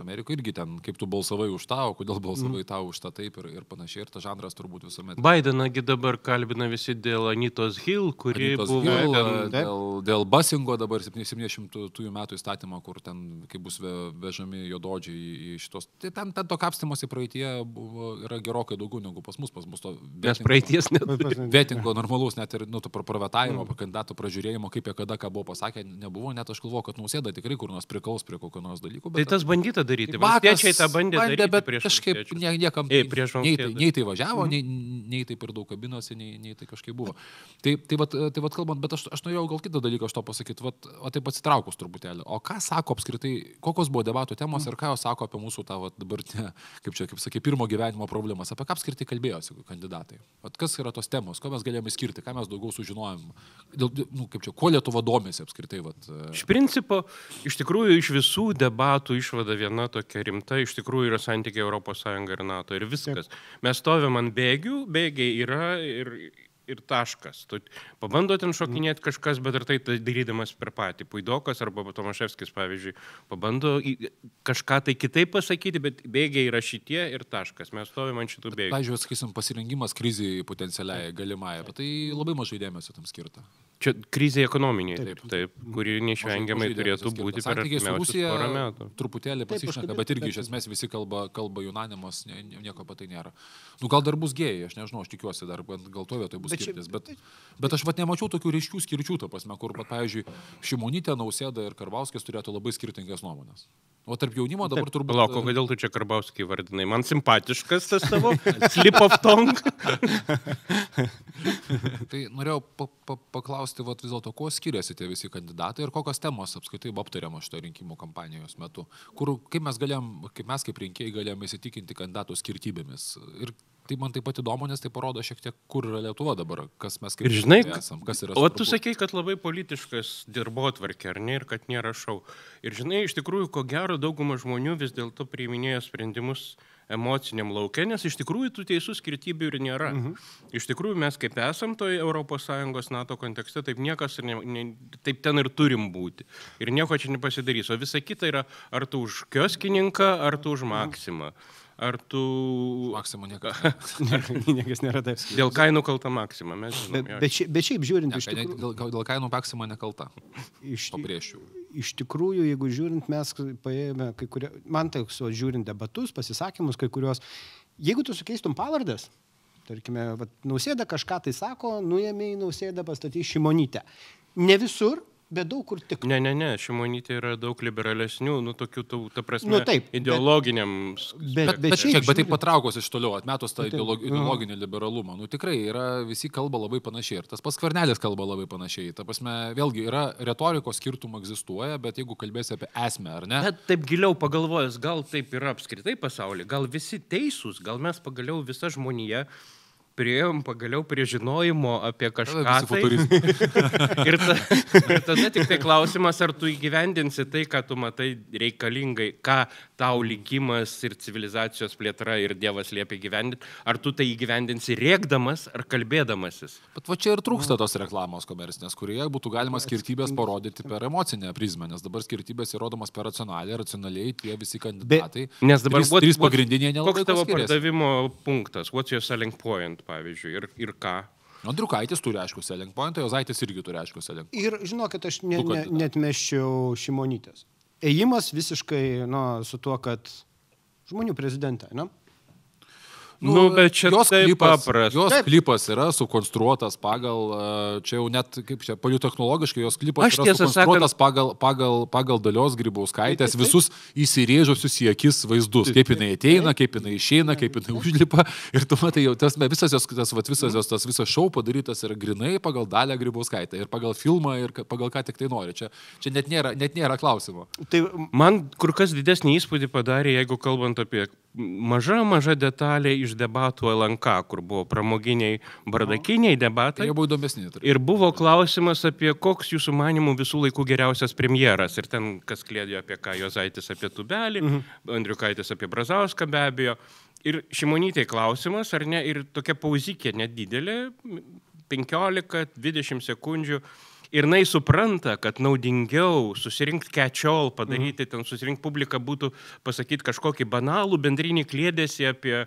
Amerikoje irgi ten, kaip tu balsavai už tą, o kodėl balsavai tau už tą taip ir, ir panašiai. Ir tas žanras turbūt visuomet. Bidenągi dabar kalbina visi dėl Anitos Hill, kuri Anytos buvo Hill, ten... dėl, dėl basingo dabar 700 metų įstatymo, kur ten, kai bus ve, vežami jododžiai į šitos. Tai ten, ten to kapstimosi praeitie buvo, yra gerokai daugiau negu pas mus. Pas mus to Vetingo- praeities net. Vetingo normalaus, net ir nu, to pravetavimo, mm. kandidatų pražiūrėjimo, kaip jie kada ką buvo pasakę, nebuvo. Net aš galvoju, kad nausėda tikrai kur nors prikaus prie kokio nors dalyko. Tai tas bandyta daryti. Valstiečiai tą bandė, daryti bet prieš kažkaip nie, niekam Ei, tai- prieš nei, tai, nei tai važiavo, nei, nei tai per daug kabinosi, nei, nei tai kažkaip buvo. Tai, tai, vat, tai vat kalbant, bet aš, aš norėjau gal kitą dalyką aš to pasakyti, vat, o taip atsitraukus truputėlį. O ką sako apskritai, kokios buvo debatų temos ir ką jos sako apie mūsų tą vat, dabartinę, kaip čia, kaip sakė, pirmo gyvenimo problemas, apie ką apskritai kalbėjosi kandidatai. Vat, kas yra tos temos, ko mes galėjome skirti, ką mes daugiau sužinojom, dėl, nu, kaip čia, kuo Lietuva domisi apskritai. Vat, e, Iš principo, iš tikrųjų, iš visų debatų išvada viena tokia rimta, iš tikrųjų yra santykiai ES ir NATO ir viskas. Mes stovim ant bėgių, bėgiai yra ir, ir taškas. Tu pabando ten šokinėti kažkas, bet ir tai tai darydamas per patį. Puidokas arba Tomaševskis, pavyzdžiui, pabando kažką tai kitaip pasakyti, bet bėgiai yra šitie ir taškas. Mes stovim ant šitų bėgių. Pavyzdžiui, sakysim, pasirengimas kriziai potencialiai galimai, bet tai labai mažai dėmesio tam skirta. Čia krizė ekonominė, taip, taip, kuri neišvengiamai Mažai turėtų dėmesio būti skirta. per artimiausius porą metų. Truputėlį pasišneka, bet irgi iš taip. esmės visi kalba, kalba Junanimas, nie- nie- nieko apie tai nėra. Nu, gal dar bus gėjai, aš nežinau, aš tikiuosi, dar gal to vietoje bus Bet čia- skirtis, bet, bet aš vat nemačiau tokių ryškių skirčių, ta prasme, kur, pat, pavyzdžiui, Šimonytė, Nausėda ir Karbauskis turėtų labai skirtingas nuomonės. O tarp jaunimo dabar turbūt... Palauk, o kodėl tu čia Karbauskį vardinai? Man simpatiškas tas tavo slip of tongue. Tai norėjau pa, pa, paklausti, vat, vis dėlto, kuo skiriasi tie visi kandidatai ir kokios temos apskritai buvo aptariamos šito rinkimų kampanijos metu. Kur, kaip mes galėjom, kaip mes kaip rinkėjai galėjome įsitikinti kandidatų skirtybėmis. Ir tai man taip pat įdomu, nes tai parodo šiek tiek, kur yra Lietuva dabar, kas mes kaip Ir žinai, esam, kas yra. O tu svarbu. sakei, kad labai politiškas dirbo atvarkė, ar ne, ir kad nėra šau. Ir žinai, iš tikrųjų, ko gero, dauguma žmonių vis dėlto priiminėja sprendimus emociniam laukia, nes iš tikrųjų tų teisų skirtybių ir nėra. Mhm. Iš tikrųjų, mes kaip esam toje ES NATO kontekste, taip niekas ir ne, ne, taip ten ir turim būti. Ir nieko čia nepasidarys. O visa kita yra, ar tu už kioskininką, ar tu už maksimą. Ar tu... Maksimum niekas. Niekas nėra taip. Dėl kainų kalta maksima, mes Bet, žinome. bet, šiaip, bet šiaip žiūrint, Ne, iš tikrųjų, dėl, dėl kainų Maksima nekalta. iš, Pabrėžčiau. iš tikrųjų, jeigu žiūrint, mes paėmėme kai kurie, man tai su žiūrint debatus, pasisakymus, kai kurios, jeigu tu sukeistum pavardės, tarkime, vat, nausėda kažką tai sako, nuėmė į nausėdą pastatyti šimonytę. Ne visur, bet daug kur tik. Ne, ne, ne, Šimonytė yra daug liberalesnių, nu, tokių, tų, ta prasme, Nu, taip, bet- ideologiniam. Bet- Bet, bet šiek, bet taip žiūrint- patraukus iš toliau, atmetus tą Bet taip, ideolog, aha. ideologinį liberalumą. Nu tikrai yra, visi kalba labai panašiai. Ir tas pats kvarnelis kalba labai panašiai. Ta prasme, vėlgi yra retorikos skirtumų egzistuoja, bet jeigu kalbėsi apie esmę, ar ne? Bet taip giliau pagalvojus, gal taip yra apskritai pasaulyje, gal visi teisūs, gal mes pagaliau visa žmonija prieėm pagaliau prie žinojimo apie kažką. Tai, ir, ta, ir tada tik tai klausimas, ar tu įgyvendinsi tai, ką tu matai reikalingai, ką tau likimas ir civilizacijos plėtra ir Dievas liepia gyvendinti, ar tu tai įgyvendinsi rėkdamas ar kalbėdamasis. Bet va čia ir trūksta tos reklamos komercinės, kurioje būtų galima skirtybės parodyti per emocinę prizmę, nes dabar skirtybės įrodomas per racionaliai, racionaliai tie visi kandidatai. Nes dabar trys, what- trys pagrindiniai nelabai Koks tavo pardavimo punktas? What's your selling point, pavyzdžiui, ir, ir ką? Andriukaitis turi aišku selling point, o Jozaitis irgi turi aišku selling point. Ir žinokit, aš ne, ne, net meščiau šimonytės. Ėjimas visiškai, nu, su tuo, kad žmonių prezidentė, ne? Nu, bet čia jos klipas, paprasta. jos Taip. klipas yra sukonstruotas pagal, e, čia jau net, kaip čia, politechnologiškai, jos klipas Aš yra sukonstruotas sakant- pagal, pagal, pagal dalios grybauskaitės visus įsirėžusius į akis vaizdus, kaip jinai ateina, kaip jinai išeina, kaip jinai užlipa. Ir tu matai, jau tas, visas jos, tas, vat, visas jos, tas visas šou padarytas yra grinai pagal dalę grybauskaitę ir pagal filmą ir pagal ką tik tai nori. Čia, čia net, nėra, net nėra klausimo. Tai Man kur kas didesnį įspūdį padarė, jeigu kalbant apie maža, maža detalė iš debatų LNK, kur buvo pramoginiai, bardakiniai Tai debatai. jau buvo įdomesni. Ir buvo klausimas apie koks jūsų manimų visų laikų geriausias premjeras. Ir ten kas klėdėjo apie ką Jozaitis apie Tubelį, mhm. Andriukaitis apie Brazauską be abejo. Ir šimonytė klausimas, ar ne, ir tokia pauzikė nedidelė, 15-20 sekundžių. Ir jinai supranta, kad naudingiau susirinkti kečiol, padaryti ten, susirinkti publiką būtų pasakyti kažkokį banalų bendrinį klėdėsi apie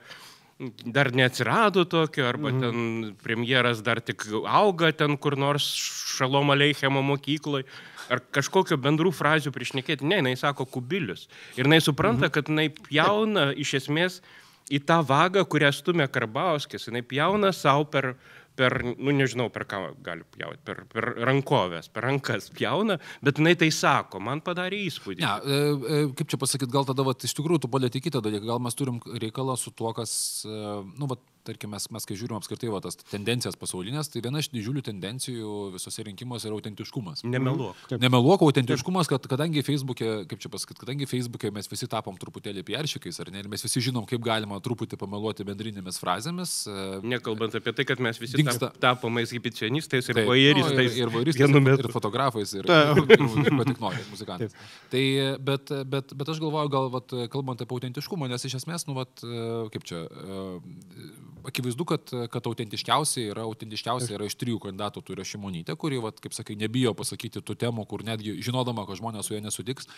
dar neatsirado tokio, arba mhm. ten premjeras dar tik auga ten kur nors Šalomo Leichemo mokykloje, ar kažkokio bendrų frazių priešnekėti. Ne, jinai sako kubilius. Ir jinai supranta, mhm. kad jinai pjauna iš esmės į tą vagą, kurią stumia Karbauskis, jinai pjauna savo per per, nu nežinau, per ką gali pjauti, per, per rankovės, per rankas pjauna, bet jinai tai sako, man padarė įspūdį. Ne, e, e, kaip čia pasakyti, gal tada, vat, iš tikrųjų, tu palėti kitą dalyką, gal mes turim reikalą su tuo, kas, e, nu, vat, tarkim, mes, mes kai žiūrim apskritai va, tas tendencijas pasaulinės, tai viena iš didžiulių tendencijų visose rinkimuose yra autentiškumas. Nemeluok. Taip. Nemeluok, autentiškumas, kad kadangi Facebook'e, kaip čia pasakyti, kadangi Facebook'e mes visi tapom truputėlį pieršikais, ar ne, ir mes visi žinom, kaip galima truputį pameluoti bendrinėmis frazėmis. e, Nekalbant apie tai, kad mes visi Dingsta- tap- tapome ekshibicionistais ir Taip, vojeristais. nu, ir, ir vojeristais, vienu ir, ir fotografais, ir, Taip. ir, ir, ir ko tik nori, muzikantais. Tai, bet, bet, bet aš galvoju, gal, vat, kalbant apie autentiškumą, nes iš esmės, nu, vat, e, kaip čia, e, akivaizdu, kad, kad autentiškiausia yra, autentiškiausia yra iš trijų kandidatų, tai yra Šimonytė, kuri, vat, kaip sakai, nebijo pasakyti tų temų, kur netgi žinodama, kad žmonės su ja nesutiks.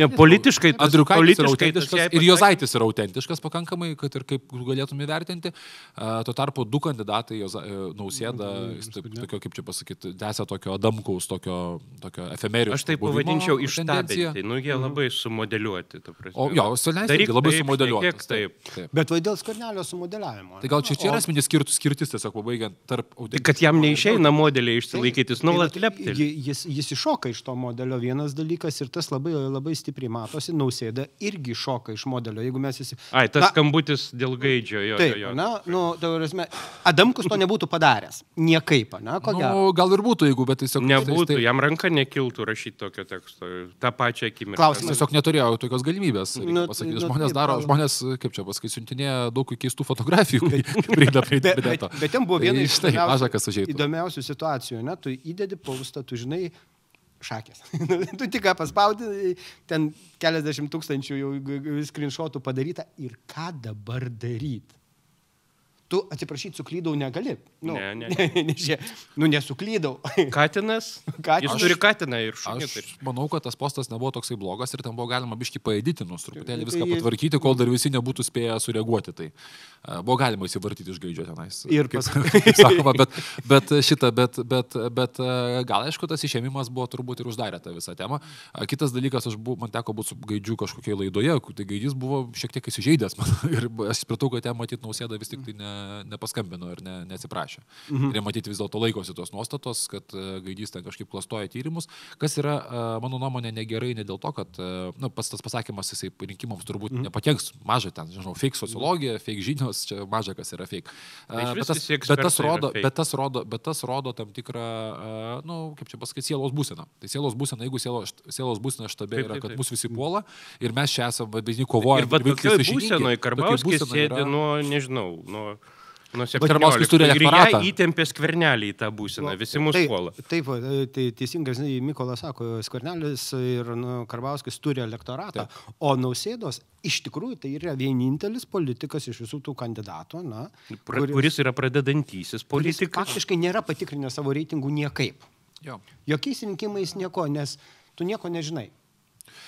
Ne, politiškai Andriukaitis yra autentiškas ir Jozaitis yra autentiškas pakankamai, kad ir kaip galėtume įvertinti. A, Tuo tarpu du kandidatai, e, Nausėda, taip, tokio, kaip čia pasakyti, tęsia tokio Adamkaus, tokio, tokio efemerijos. Aš tai pavadinčiau tendenciją. ištabinti. Nu, jie labai sumodeliuoti. O jo, irgi labai šnekėk taip. taip. Bet va dėl skvarnelio sumodeliavimo. Tai gal čia, čia yra esminis skirtus, skirtis, tiesiog pabaigiant tarp Tai kad jam neišeina modeliai išsilaikytis, Tai nuolat lepti. ji- Jis, jis iššoka iš to modelio vienas dalykas ir tas labai, labai stipriai matosi. Nausėda irgi šoka iš modelio. Jeigu mes visi... Ai, tas Na, skambutis dėl gaidžio, jo. Taip, jo, jo. na, nu, tai prasme, Adamkus to nebūtų padaręs. Niekaip, na, ko gero. Nu, gal ir būtų, jeigu, bet tiesiog... Nebūtų, tai, jam ranka nekiltų rašyti tokio teksto. Ta pačia akimirka. Klausimas. Tiesiog neturėjau tokios galimybės. Nu, Nu, pasakyti. nu, Žmonės taip, daro, gal- žmonės, kaip čia pasakyti, siuntinėja daug keistų fotografijų, kai prieina prie Bet, bet, interneto. bet ten buvo viena Tai iš štai, įdomiausių- įdomiausių situacijų. Ne? Tu įdedi paustą, tu žinai, šakės. tu tik ką paspaudi, ten keliasdešimt tūkstančių jau screenshotų padaryta ir ką dabar daryti. Tu atsiprašyti, suklydau negali. Nu, Ne, ne. ne, ne, ne, nu nesuklydau. Katinas. Katinas. Jis turi katiną ir šunį. Aš manau, kad tas postas nebuvo toksai blogas ir ten buvo galima biški paeditinus, truputėlį Tai viską jie- patvarkyti, kol dar visi nebūtų spėję sureaguoti. Tai e, buvo galima įsivartyti iš gaidžio tenais. Ir kaip, kaip sakoma, bet, bet šitą, bet, bet, bet e, gal aišku, tas išėmimas buvo turbūt ir uždarė tą visą temą. A, Kitas dalykas, aš buvau, man teko būti su gaidžiu kažkokioje laidoje, tai gaidys buvo šiek tiek įsižeidęs man. Ir aš supratau, kad ten matyti nausėda vis tik tai ne, nepaskambino ir ne, neatsiprašė. Mhm. Ir matyti vis dėlto laikosi tos nuostatos, kad e, gaidys ten kažkaip klastoja tyrimus, kas yra, e, mano nuomonė, negerai ne dėl to, kad nu, pats tas pasakymas jisai rinkimams turbūt mhm. nepakenks, maža ten, žinau, fake sociologija, fake žinios, čia maža kas yra fake. Tai bet, tas, bet, tas rodo, bet, tas rodo, bet tas rodo tam tikrą, na, nu, kaip čia pasakyti, sielos būseną. Tai sielos būsena, jeigu sielos, sielos būsena štabe yra, kad mus visi puola ir mes čia esame, vadinasi, kovojame. Ir bet tokioj būsenoje Karbauskis sėdi yra... nuo, nežinau, nuo... 17. Karbauskis turi elektoratą. Ir įtempė skvernelį į tą būseną, visi mūsų taip, puola. Taip, tai teisingai, Mykolas sako, skvernelis ir nu, Karbauskis turi elektoratą, taip. o Nausėdos iš tikrųjų tai yra vienintelis politikas iš visų tų kandidatų, na, kuris, kuris yra pradedantysis politikas. Faktiškai nėra patikrinęs savo reitingų niekaip. Jo. Jokiais rinkimais nieko, nes tu nieko nežinai.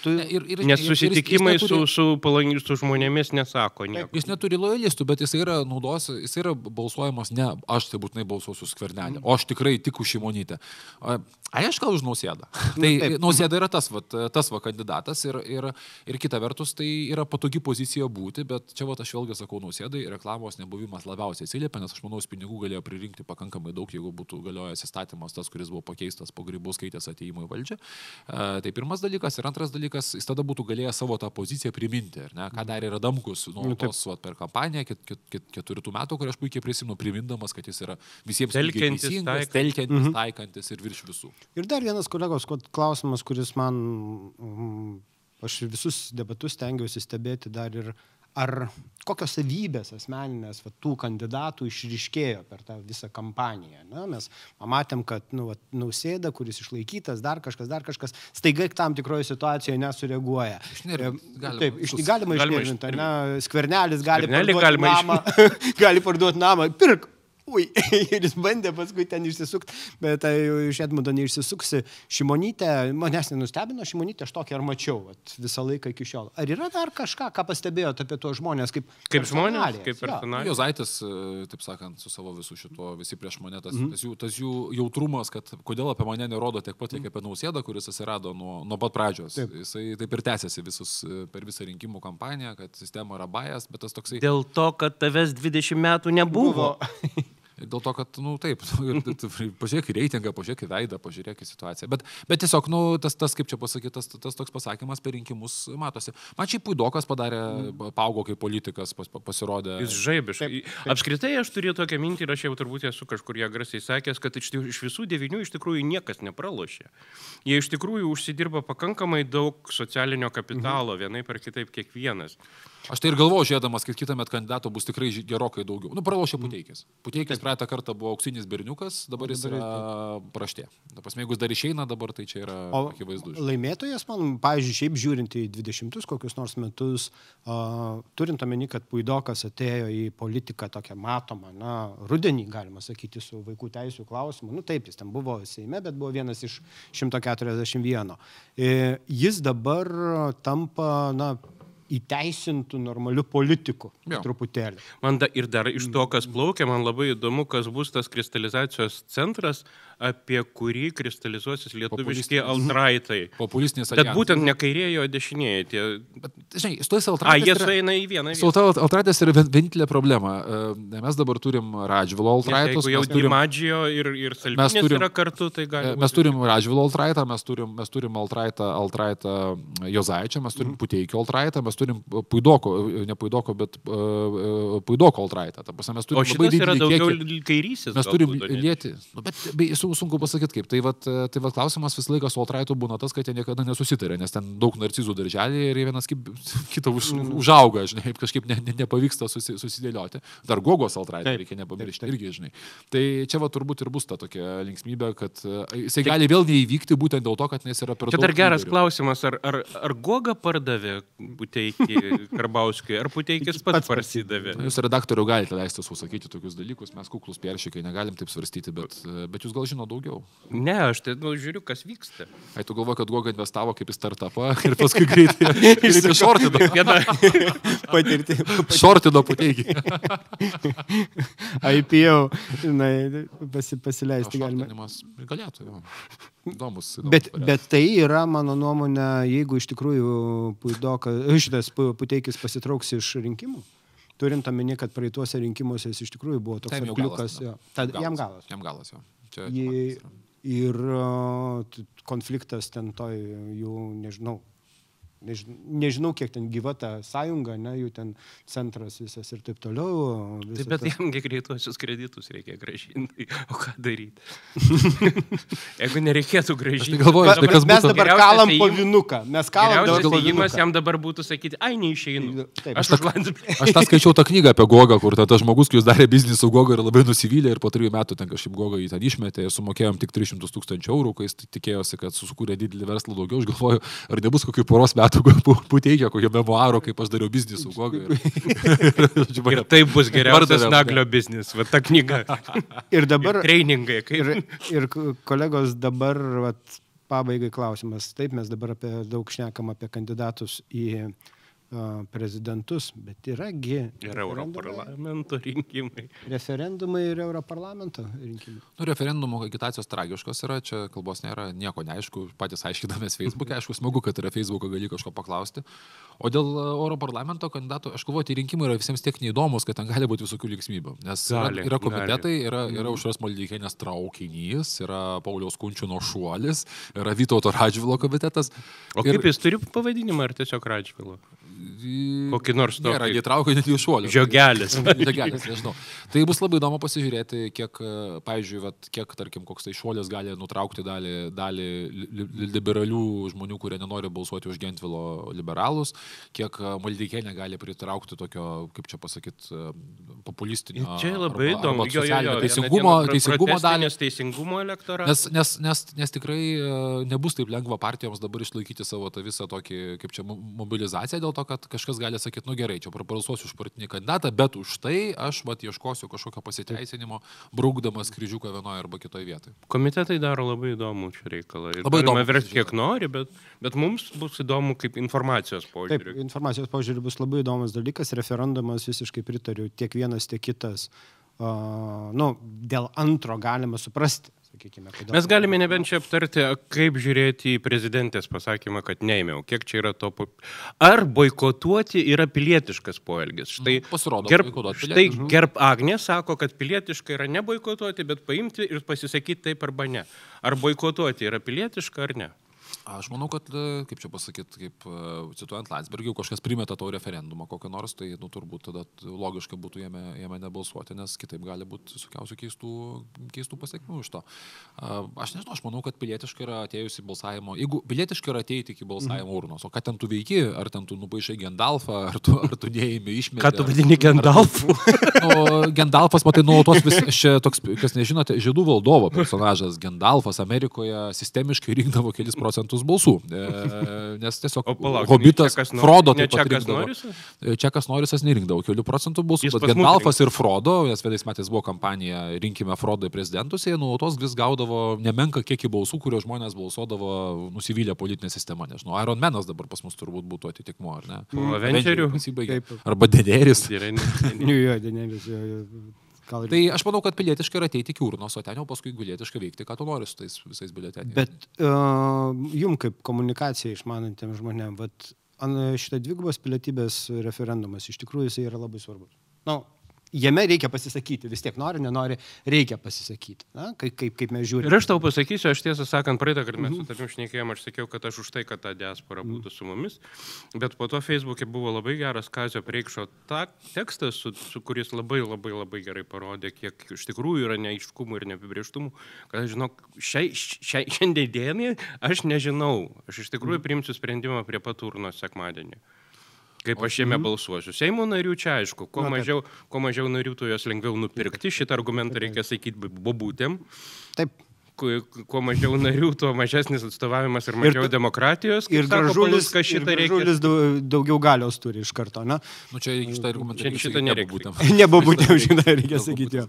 Tu, ir, ir, Nes susitikimai ir, ir, neturi, su, su, palangi, su žmonėmis nesako nieko. Jis neturi lojalistų, bet jis yra naudos, jis yra balsuojamas ne aš tai būtinai balsuosiu skvernelį, o aš tikrai tik už šimonytę. A, aš gal už nausėdą. tai nausėda yra tas, va, tas va kandidatas ir, ir, ir kita vertus tai yra patogi pozicija būti, bet čia va aš vėlgi sakau nausėdai, reklamos nebuvimas labiausiai atsiliepia, nes aš manau, pinigų galėjo pririnkti pakankamai daug, jeigu būtų galiojęs įstatymas tas, kuris buvo pakeistas po grybos skaitės ateimo į valdžią. A, tai pirmas dalykas ir antras dalykas, jis tada būtų galėjęs savo tą poziciją priminti, ne, ką darė Radamkus nu, nu, tos, va, per kampaniją ket, ket, ket, keturių metų, kur aš puikiai prisimenu, primindamas, kad jis yra visiems telkiantis, teisingas, telkiantis, mhm. taikantis ir virš visų. Ir dar vienas kolegos klausimas, kuris man, mm, aš visus debatus tengiausi stebėti dar ir ar kokios savybės asmeninės va, tų kandidatų išriškėjo per tą visą kampaniją. Na, mes pamatėm, kad nu, va, nausėda, kuris išlaikytas, dar kažkas, dar kažkas, staiga tam tikroje situacijoje nesureaguoja. Galima, Taip, iš, galima išnervinti, skvernelis gali parduoti namą, gali parduoti namą, pirk, ui, ir jis bandė paskui ten išsisukti, bet tai iš Edmundo neišsisuksi. Šimonytė, manęs nenustebino, Šimonytė aš tokį ar mačiau vat, visą laiką iki šiol. Ar yra dar kažką, ką pastebėjote apie tuos žmonės? Kaip, kaip žmonės, kaip personažai. Jozaitis, e, taip sakant, su savo visų šituo, visi prieš mane, tas, mm. tas, jų, tas jų jautrumas, kad kodėl apie mane nerodo tiek pat, kiek apie Nausėdą, kuris atsirado nuo, nuo pat pradžios. Taip. Jisai taip ir tęsiasi visus e, per visą rinkimų kampaniją, kad sistema yra bajas, bet tas toksai... Dėl to, kad tavęs 20 metų nebuvo. Buvo. Dėl to, kad, na, nu, taip, pažiūrėk į reitingą, pažiūrėk į veidą, pažiūrėk į situaciją. Bet, bet tiesiog, nu, tas, tas kaip čia pasakyti, tas, tas toks pasakymas per rinkimus matosi. Man šiaip puidokas padarė, mm. paaugo kaip politikas, pas, pasirodė. Jis žaibiškai. Apskritai aš turėjau tokią mintį ir aš jau turbūt esu kažkur ją garsiai sakęs, kad iš, iš visų devinių iš tikrųjų niekas nepralošė. Jie iš tikrųjų užsidirba pakankamai daug socialinio kapitalo, mm. vienai per kitaip kiekvienas. Aš tai ir galvoju, žiūrėdamas, kad kitą metą kandidatų bus tikrai gerokai daugiau. Nu, pralošė Puteikis. Puteikis praeitą kartą buvo auksinis berniukas, dabar jis yra praštė. Pasme, jeigu dar išeina dabar, tai čia yra akivaizdu. Laimėtojas, man, pavyzdžiui, šiaip žiūrint į 20 kokius nors metus, uh, turint omeny, kad Puidokas atėjo į politiką tokią matomą, na, rudenį, galima sakyti, su vaikų teisų klausimu. Nu, taip, jis ten buvo Seime, bet buvo vienas iš 141. E, jis dabar tampa, na, įteisintų normalių politikų jo. truputėlį. Man da, ir dar iš to, kas plaukia, man labai įdomu, kas bus tas kristalizacijos centras, apie kurį kristalizuosis lietuviški altraitai. Populistinis altraitas. Bet būtent ne kairieji, o dešinieji. Tie... Bet, žinai, su tais altraitais. A, jie sueina į vieną. Su altraitais yra vienintelė problema. E, mes dabar turim Radžvilo altraitus. Jau turim Madžio ir, ir Salvinės turim, yra kartu, tai galime. Mes turim Radžvilo altraitą, mes turim, mes turim altraitą, altraitą Jozaičio, mes turim mm. Puteikio altraitą, mes turim Puidoko, ne Puidoko, bet uh, Puidoko altraitą. Mes turim o šitas yra daugiau kiekį. kairysis. Mes turim lieti. Nu, bet, be, su, sunku pasakyti kaip. Tai vat, tai vat klausimas visą laiką su Altraitu būna tas, kad jie niekada nesusitarė, nes ten daug narcizų darželį ir vienas kitą už, mm. užauga, žinai, kažkaip ne, ne, nepavyksta susi, susidėlioti. Dar Gogos Altraitą reikia nepamiršti irgi, žinai. Tai čia va turbūt ir bus ta tokia linksmybė, kad e, jisai tai, gali vėl neįvykti būtent dėl to, kad jis yra per daug. Čia dar geras lyderių. klausimas, ar, ar, ar Goga pardavė Puteikį Karbauskiui, ar Puteikis pats, pats prasidavė? Jūs redaktorių galite leisti susakyti tokius dalykus, mes kuklus peršykai negalim taip svarstyti, bet, e, bet jūs gal žino daugiau. Ne, aš tai nu, žiūriu, kas vyksta. Ai, tu galvoji, kad Goga investavo kaip į startupą ir paskui greitai išsišortino. Patirti. Šortino puteikį. IPO, na, pasi, pasileisti galima. Galėtų, jo. Įdomus. įdomus bet, bet tai yra, mano nuomonė, jeigu iš tikrųjų puidoka, šitas puteikis pasitrauks iš rinkimų turint omeny, kad praeituose rinkimuose jis iš tikrųjų buvo toks. Ta, jam galas. Jam galas, jo. Čia, ir t- konfliktas ten toj jų, nežinau, než, nežinau, kiek ten gyva ta sąjunga, ne, jų ten centras visas ir taip toliau. Taip, bet ta- jamgi greituosius kreditus reikia gražinti. O ką daryti? Jeigu nereikėtų gražinti. galvoju, Bet tai kas mes dabar kalam po vinuką. Mes kalam dabar vinuką. jam dabar būtų sakyti, ai, neišeinu. Taip. Aš Landsbergį. Aš tą skaičiau tą knygą apie Gogą, kur ta- tas žmogus, kuris darė biznį su Goga ir labai nusivylė ir po trijų metų ten kažkaip Goga jį ten išmetė ir sumokėjom tik 300 tūkstančių eurų, kai jis tikėjosi, kad sukūrė didelį verslą daugiau. Aš galvoju, ar nebus kokių poros metų puteikia, kokio memoaro, kaip aš dariau biznį su Goga. Ir, Ir tai bus geriausias naglio biznis, va ta knyga. Ir dabar, Treiningai, kaip. ir, ir kolegos dabar, vat, pabaigai klausimas. Taip, mes dabar apie daug šnekam apie kandidatus į uh, prezidentus, bet yragi Ir Europarlamento rinkimai. referendumai ir Europarlamento rinkimai. Nu, referendumo agitacijos tragiškos yra, čia kalbos nėra, nieko neaišku, patys aiškinamės Facebook'e, aišku, smagu, kad yra Facebook'o gali kažko paklausti. O dėl e, Euro parlamento kandidatų, aš galvoju, tie rinkimai yra visiems tiek neįdomus, kad ten gali būti visokių linksmybių. Nes Gali, yra, yra komitetai, yra, yra Užras Maldykienės traukinys, yra Pauliaus Kunčiūno šuolis, yra Vytauto Radžvilo komitetas. O kaip jis turi pavadinimą ar tiesiog Radžvilo? Kokį nors tokį. Traukia net jų šuolį. Žiogelis. Žiogelis, nežinau. Tai bus labai įdomu pasižiūrėti, kiek, e, pavyzdžiui, vat, kiek, tarkim, koks tai šuolis gali nutraukti dalį, dalį li- li- liberalių žmonių, kurie nenori balsuoti už Gentvilo liberalus, kiek e, Maldykienė gali pritraukti tokio, kaip čia pasakyti, populistinio. Čia labai arba- įdomu. arba Jo, jo, jo, Teisingumo, teisingumo dalį. Teisingumo elektoratas. Nes, nes, nes, nes tikrai e, nebus taip lengva partijoms dabar išlaikyti savo tą visą tokį, kaip čia, mo- mobilizaciją dėl to, kad kažkas gali sakyti, nu gerai, čia prabalsuosiu už partinį kandidatą, bet už tai aš vat ieškosiu kažkokio pasiteisinimo, braukdamas kryžiuką vienoje arba kitoje vietoje. Komitetai daro labai įdomų čia reikalą. Ir Labai įdomu versti kiek nori, bet, bet mums bus įdomu kaip informacijos Taip, požiūrį. informacijos požiūrį bus labai įdomus dalykas. Referendumas visiškai pritariu tiek vienas, tiek kitas. Uh, nu, dėl antro galima suprasti, sakykime. kodėl- Mes galime nebent čia aptarti, kaip žiūrėti į prezidentės pasakymą, kad neėmiau. Kiek čia yra to. Ar boikotuoti yra pilietiškas poelgis? Štai, Nu, pasirodo, gerb, boikotuoti štai pilietiška. gerb Agnė sako, kad pilietiška yra neboikotuoti, bet paimti ir pasisakyti taip arba ne. Ar boikotuoti yra pilietiška ar ne? Aš manau, kad, e, kaip čia pasakyti, kaip e, cituojant Landsbergį, jeigu kažkas primeta tau referendumą kokį nors, tai nu, turbūt tada logiška būtų jame, jame nebalsuoti, nes kitaip gali būti visokiausių keistų, keistų pasiekmių iš to. A, Aš nežinau, aš manau, kad pilietiškai yra atėjusi balsavimo, jeigu pilietiškai yra ateiti iki balsavimo urnos, o ką ten tu veiki, ar ten tu nupaišai Gendalfą, ar tu, ar tu neįmi išmeti. Ką tu vadini Gandalfu? Nu, Gendalfas, matai, nuolatos vis, čia toks, kas nežinote, žydų valdovo personažas. Gendalfas Amerikoje sistemiškai rinkdavo kelis procentus balsų. E, nes tiesiog palauk, Hobitas Čekas Frodo taip pat Čekas rinkdavo. E, Čekas Norisas nerinkdavo kelių procentų balsų, bet Gendalfas ir Frodo, nes vienais metais buvo kampanija rinkime Frodo į prezidentus, jie nuolatos vis gaudavo nemenka kiekį balsų, kurio žmonės balsuodavo nusivylę politinę sistemą. Nežinau, Iron Manas dabar pas mus turbūt būtų atitikmo, ar ne? Avengerių? Arba jo, Denielis, jo, jo. Gal ir... Tai aš manau, kad pilietiškai yra ateiti iki urnos, o ten jau paskui pilietiškai veikti, ką tu nori su tais visais bileteniais. Bet uh, jum kaip komunikacija vat, an- šitą dvigubos pilietybės referendumas iš tikrųjų jisai yra labai svarbus. Na, jame reikia pasisakyti, vis tiek nori, nenori, reikia pasisakyti. Na, kaip, kaip, kaip mes žiūrime. Ir aš tau pasakysiu, aš tiesą sakant, praeitą kartą mes su tavim šnekėjom, aš sakiau, kad aš už tai, kad ta diaspora būtų su mumis, bet po to Facebook'e buvo labai geras Kazio Preikšo ta, tekstas, su, su kuris labai labai labai gerai parodė, kiek iš tikrųjų yra neaiškumų ir neapibrieštumų, kad aš žinau, šiai, šiai, šiandien dienai aš nežinau, aš iš tikrųjų priimsiu sprendimą prie paturno sekmadienį. Kaip aš jame balsuosiu. Seimo narių čia aišku, kuo, Na, mažiau, kuo mažiau narių, tuo jos lengviau nupirkti. Šitą argumentą reikia sakyti bobutėm Taip. Kuo, mažiau narių, tuo mažesnis atstovavimas ir mažiau Ir- demokratijos. Ir gražulis, ir šitą reikia. gražulis dau- daugiau galios turi iš karto, na? Nu, čia šitą argumentą reikia šitą nereikia nebūtent. Nebūtent, žinai, reikia Dėl sakyti.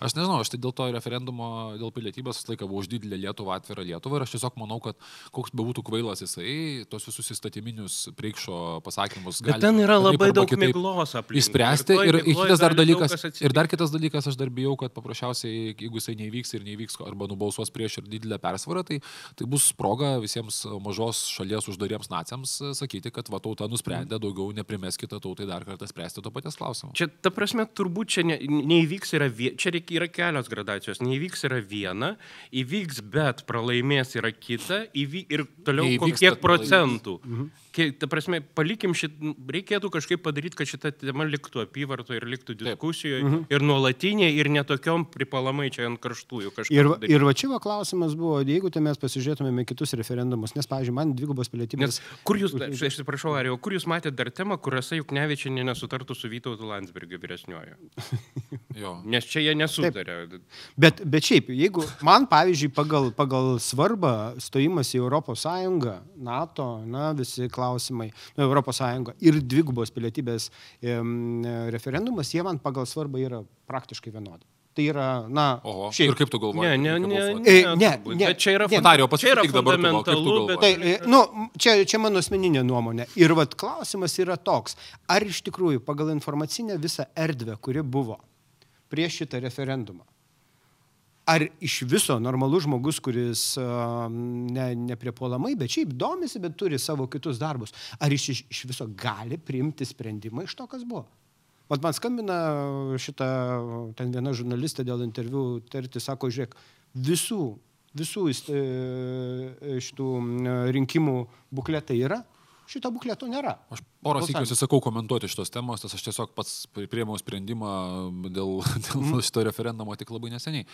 Aš nežinau, aš tai dėl to referendumo, dėl pilietybės visą laiką buvau už didelę Lietuvą, atvirą Lietuvą ir aš tiesiog manau, kad koks bebūtų kvailas jisai, tos visus įstatyminius priekšo pasakymus Bet gali ten yra labai daug kitaip miglos aplinkui. Išspręsti ir, ir kitas dar dalykas, kas ir dar kitas dalykas, aš dar bijau, kad paprasčiausiai, jeigu jisai nevyks ir nevyks arba nubalsuos balsuos prieš ir didelę persvarą, tai, tai bus proga visiems mažos šalies uždariems naciams e, sakyti, kad va tauta nusprendė daugiau neprimeskite tautai dar kartą spręsti to paties klausimo. Čia, ta prasme, turbūt čia ne, neįvyks yra, čia reikia, yra kelios gradacijos. Neįvyks yra viena, įvyks, bet pralaimės yra kita, įvy, ir toliau Neįvyks, kiek bet pralaimės. procentų. Mhm. Ta prasme, palikim šit, reikėtų kažkaip padaryti, kad šita tema liktų apyvarto ir liktų diskusijoje mhm. ir nuolatinė ir netokiom pripalamai čia ant karštųjų kažkaip. Ir, padaryt. ir va čia va klausimas buvo, jeigu tai mes pasižiūrėtumėme kitus referendumus, nes, pavyzdžiui, man dvigubos pilietybės. Nes kur jūs, aš atsiprašau, Arijau, kur jūs matėte dar temą, kur Rasa Juknevičianė nesutartų su Vytautu Landsbergiu vyresniuoju? Jo. Nes čia jie nesutarė. Bet, bet šiaip, jeigu man, pavyzdžiui, pagal, pagal svarbą stojimas į ES, NATO, na, visi klausimai, nu, ES ir dvigubos pilietybės referendumas, jie man pagal svarbą yra praktiškai vienodi. Tai yra, na, Oho, šiaip. ir kaip tu galvoji? Ne, ne, ne, ne, E, ne, ne, Bet čia yra, ne. Dario, čia yra fundamentalu, bet Tai, e, nu, čia, čia mano asmeninė nuomonė. Ir vat klausimas yra toks, ar iš tikrųjų pagal informacinę visą erdvę, kuri buvo prieš šitą referendumą, ar iš viso normalus žmogus, kuris ne, nepriepuolamai, bet šiaip domisi, bet turi savo kitus darbus, ar iš, iš, iš viso gali priimti sprendimą iš to, kas buvo? Vat man skambina šitą, ten viena žurnalistė dėl interviu tarti, sako, žiūrėk, visų, visų įst- e, šitų rinkimų bukletai yra, šito bukleto nėra. Aš Balsavimo. sykių atsisakau komentuoti šitos temos, nes aš tiesiog pats priėmiau sprendimą dėl, dėl Mhm. šito referendumo tik labai neseniai.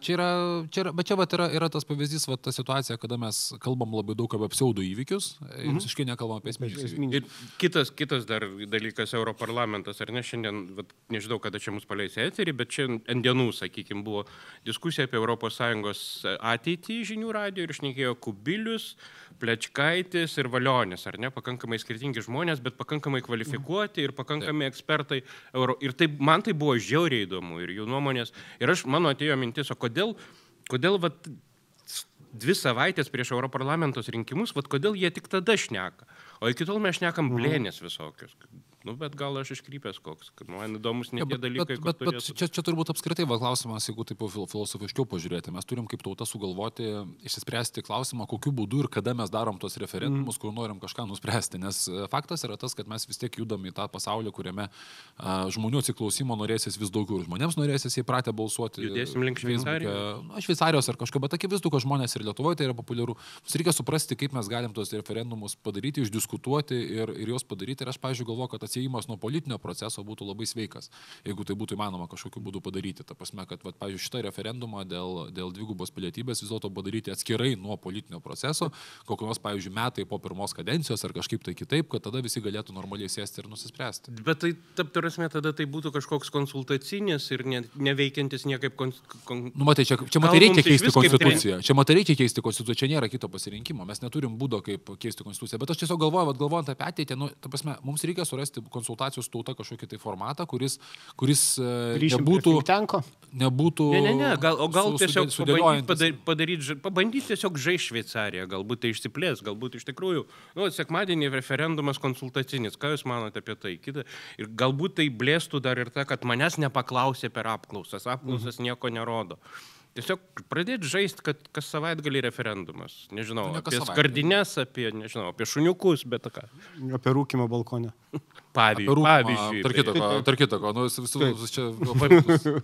Čia yra, čia yra, bet čia vat yra, yra tas pavyzdys, vat, ta situacija, kada mes kalbam labai daug apie pseudo įvykius ir Mhm. visiškai nekalbam apie esminius. Ir kitas, kitas dar dalykas, Europarlamentas, ar ne, šiandien, vat, nežinau, kada čia mus paleis eterį, bet čia ant dienų, sakykime, buvo diskusija apie ES ateitį žinių radio ir šnekėjo Kubilius, Plečkaitis ir Valionis, ar ne, pakankamai skirtingi žmonės, bet pakankamai kvalifikuoti ir pakankamai ekspertai. Euro, ir tai, man tai buvo žiauriai įdomu ir jų nuomonės. Ir aš, mano atėjo mintis, o kodėl, kodėl vat, dvi savaitės prieš Europarlamentos rinkimus, vad kodėl jie tik tada šneka. O iki tol mes šnekam blėnės visokius. Nu, bet gal aš iškrypęs koks, man įdomus ne Jo, tie dalykai, bet, bet, bet turėtų- čia, čia turbūt apskritai va klausimas, jeigu taip filosofiškiau pažiūrėti, mes turim kaip tauta sugalvoti, išsispręsti klausimą, kokiu būdu ir kada mes darom tos referendumus, mm. kur norim kažką nuspręsti. Nes e, faktas yra tas, kad mes vis tiek judam į tą pasaulį, kuriame a, žmonių atsiklausimo norėsis vis daugiau. ir Žmonėms norėsis įpratę balsuoti. Judėsim link Šveicarijos? Na, Šveicarijos ar kažko, bet akivaizdu, kad žmonės ir Lietuvoje tai yra populiaru. Mums reikia suprasti, kaip mes galim tos referendumus padaryti, išdiskutuoti ir, ir juos padaryti. Ir aš, pavyzdžiui, galvoju, kad atsiejimas nuo politinio proceso būtų labai sveikas, jeigu tai būtų įmanoma kažkokiu būdu padaryti. Ta prasme, kad, vat, pavyzdžiui, šitą referendumą dėl, dėl dvigubos pilietybės vis dėlto padaryti atskirai nuo politinio proceso, kokios, pavyzdžiui, metai po pirmos kadencijos ar kažkaip tai kitaip, kad tada visi galėtų normaliai sėsti ir nusispręsti. Bet tai, taip, tarsi, tada tai būtų kažkoks konsultacinis ir ne, neveikiantis niekaip. Kon, kon... Nu, matai, čia, čia matai, reikia keisti konstituciją. Čia matai, reikia keisti konstituciją, čia nėra kito pasirinkimo. Mes neturim būdo, kaip keisti konstituciją. Bet aš tiesiog galvoju, galvojant apie ateitį, nu, ta prasme, mums reikia surasti konsultacijų su tauta kažkokį tai formatą, kuris, kuris e, nebūtų, tenko. nebūtų... Ne, ne, ne, gal, o gal su- tiesiog sudė- sudėliojantis. pabandyti padaryti, pabandyti tiesiog žaisti Šveicariją, galbūt tai išsiplės, galbūt iš tikrųjų, nu, sekmadienį referendumas konsultacinis, ką Jūs manote apie tai? Kita, ir galbūt tai blėstų dar ir ta, kad manęs nepaklausė per apklausas, apklausas Mhm. nieko nerodo. Tiesiog pradėti žaisti, kad kas savaitgalį referendumas. Nežinau, ne apie skardinės, apie, nežinau, apie šuniukus, bet ką. Apie rūkimą balkonę. Pavyzdžiui, Rūkimą, pavyzdžiui. Tarp kitako, tarp kitako, nu, vis- vis- čia...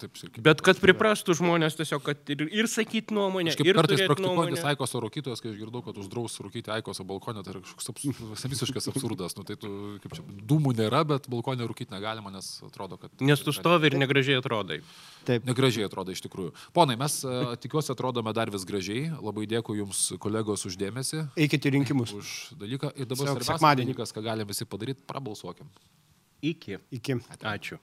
sakykim. Bet kad priprastų žmonės tiesiog, kad ir, ir sakyti nuomonę, Aš kaip kartais praktikuojantis. Aikoso rūkytojas, kai išgirdau, kad uždraus rūkyti Aikoso balkonę, tai yra kažkoks abs visiškas absurdas. Nu, tai tu, kaip čia, dūmų nėra, bet balkonė rūkyti negalima, nes atrodo, kad... Nes tu stovi ir negražiai atrodai. Taip. Negražiai atrodo iš tikrųjų. Ponai, mes e, tikiuosi atrodome dar vis gražiai. Labai dėkui Jums, kolegos, uždėmesi, Eikite į rinkimus. už dalyką. Ir dabar svarbiausias sekmadienį. dalykas, ką galime visi padaryti, prabalsuokim. Iki. Iki. Ačiū.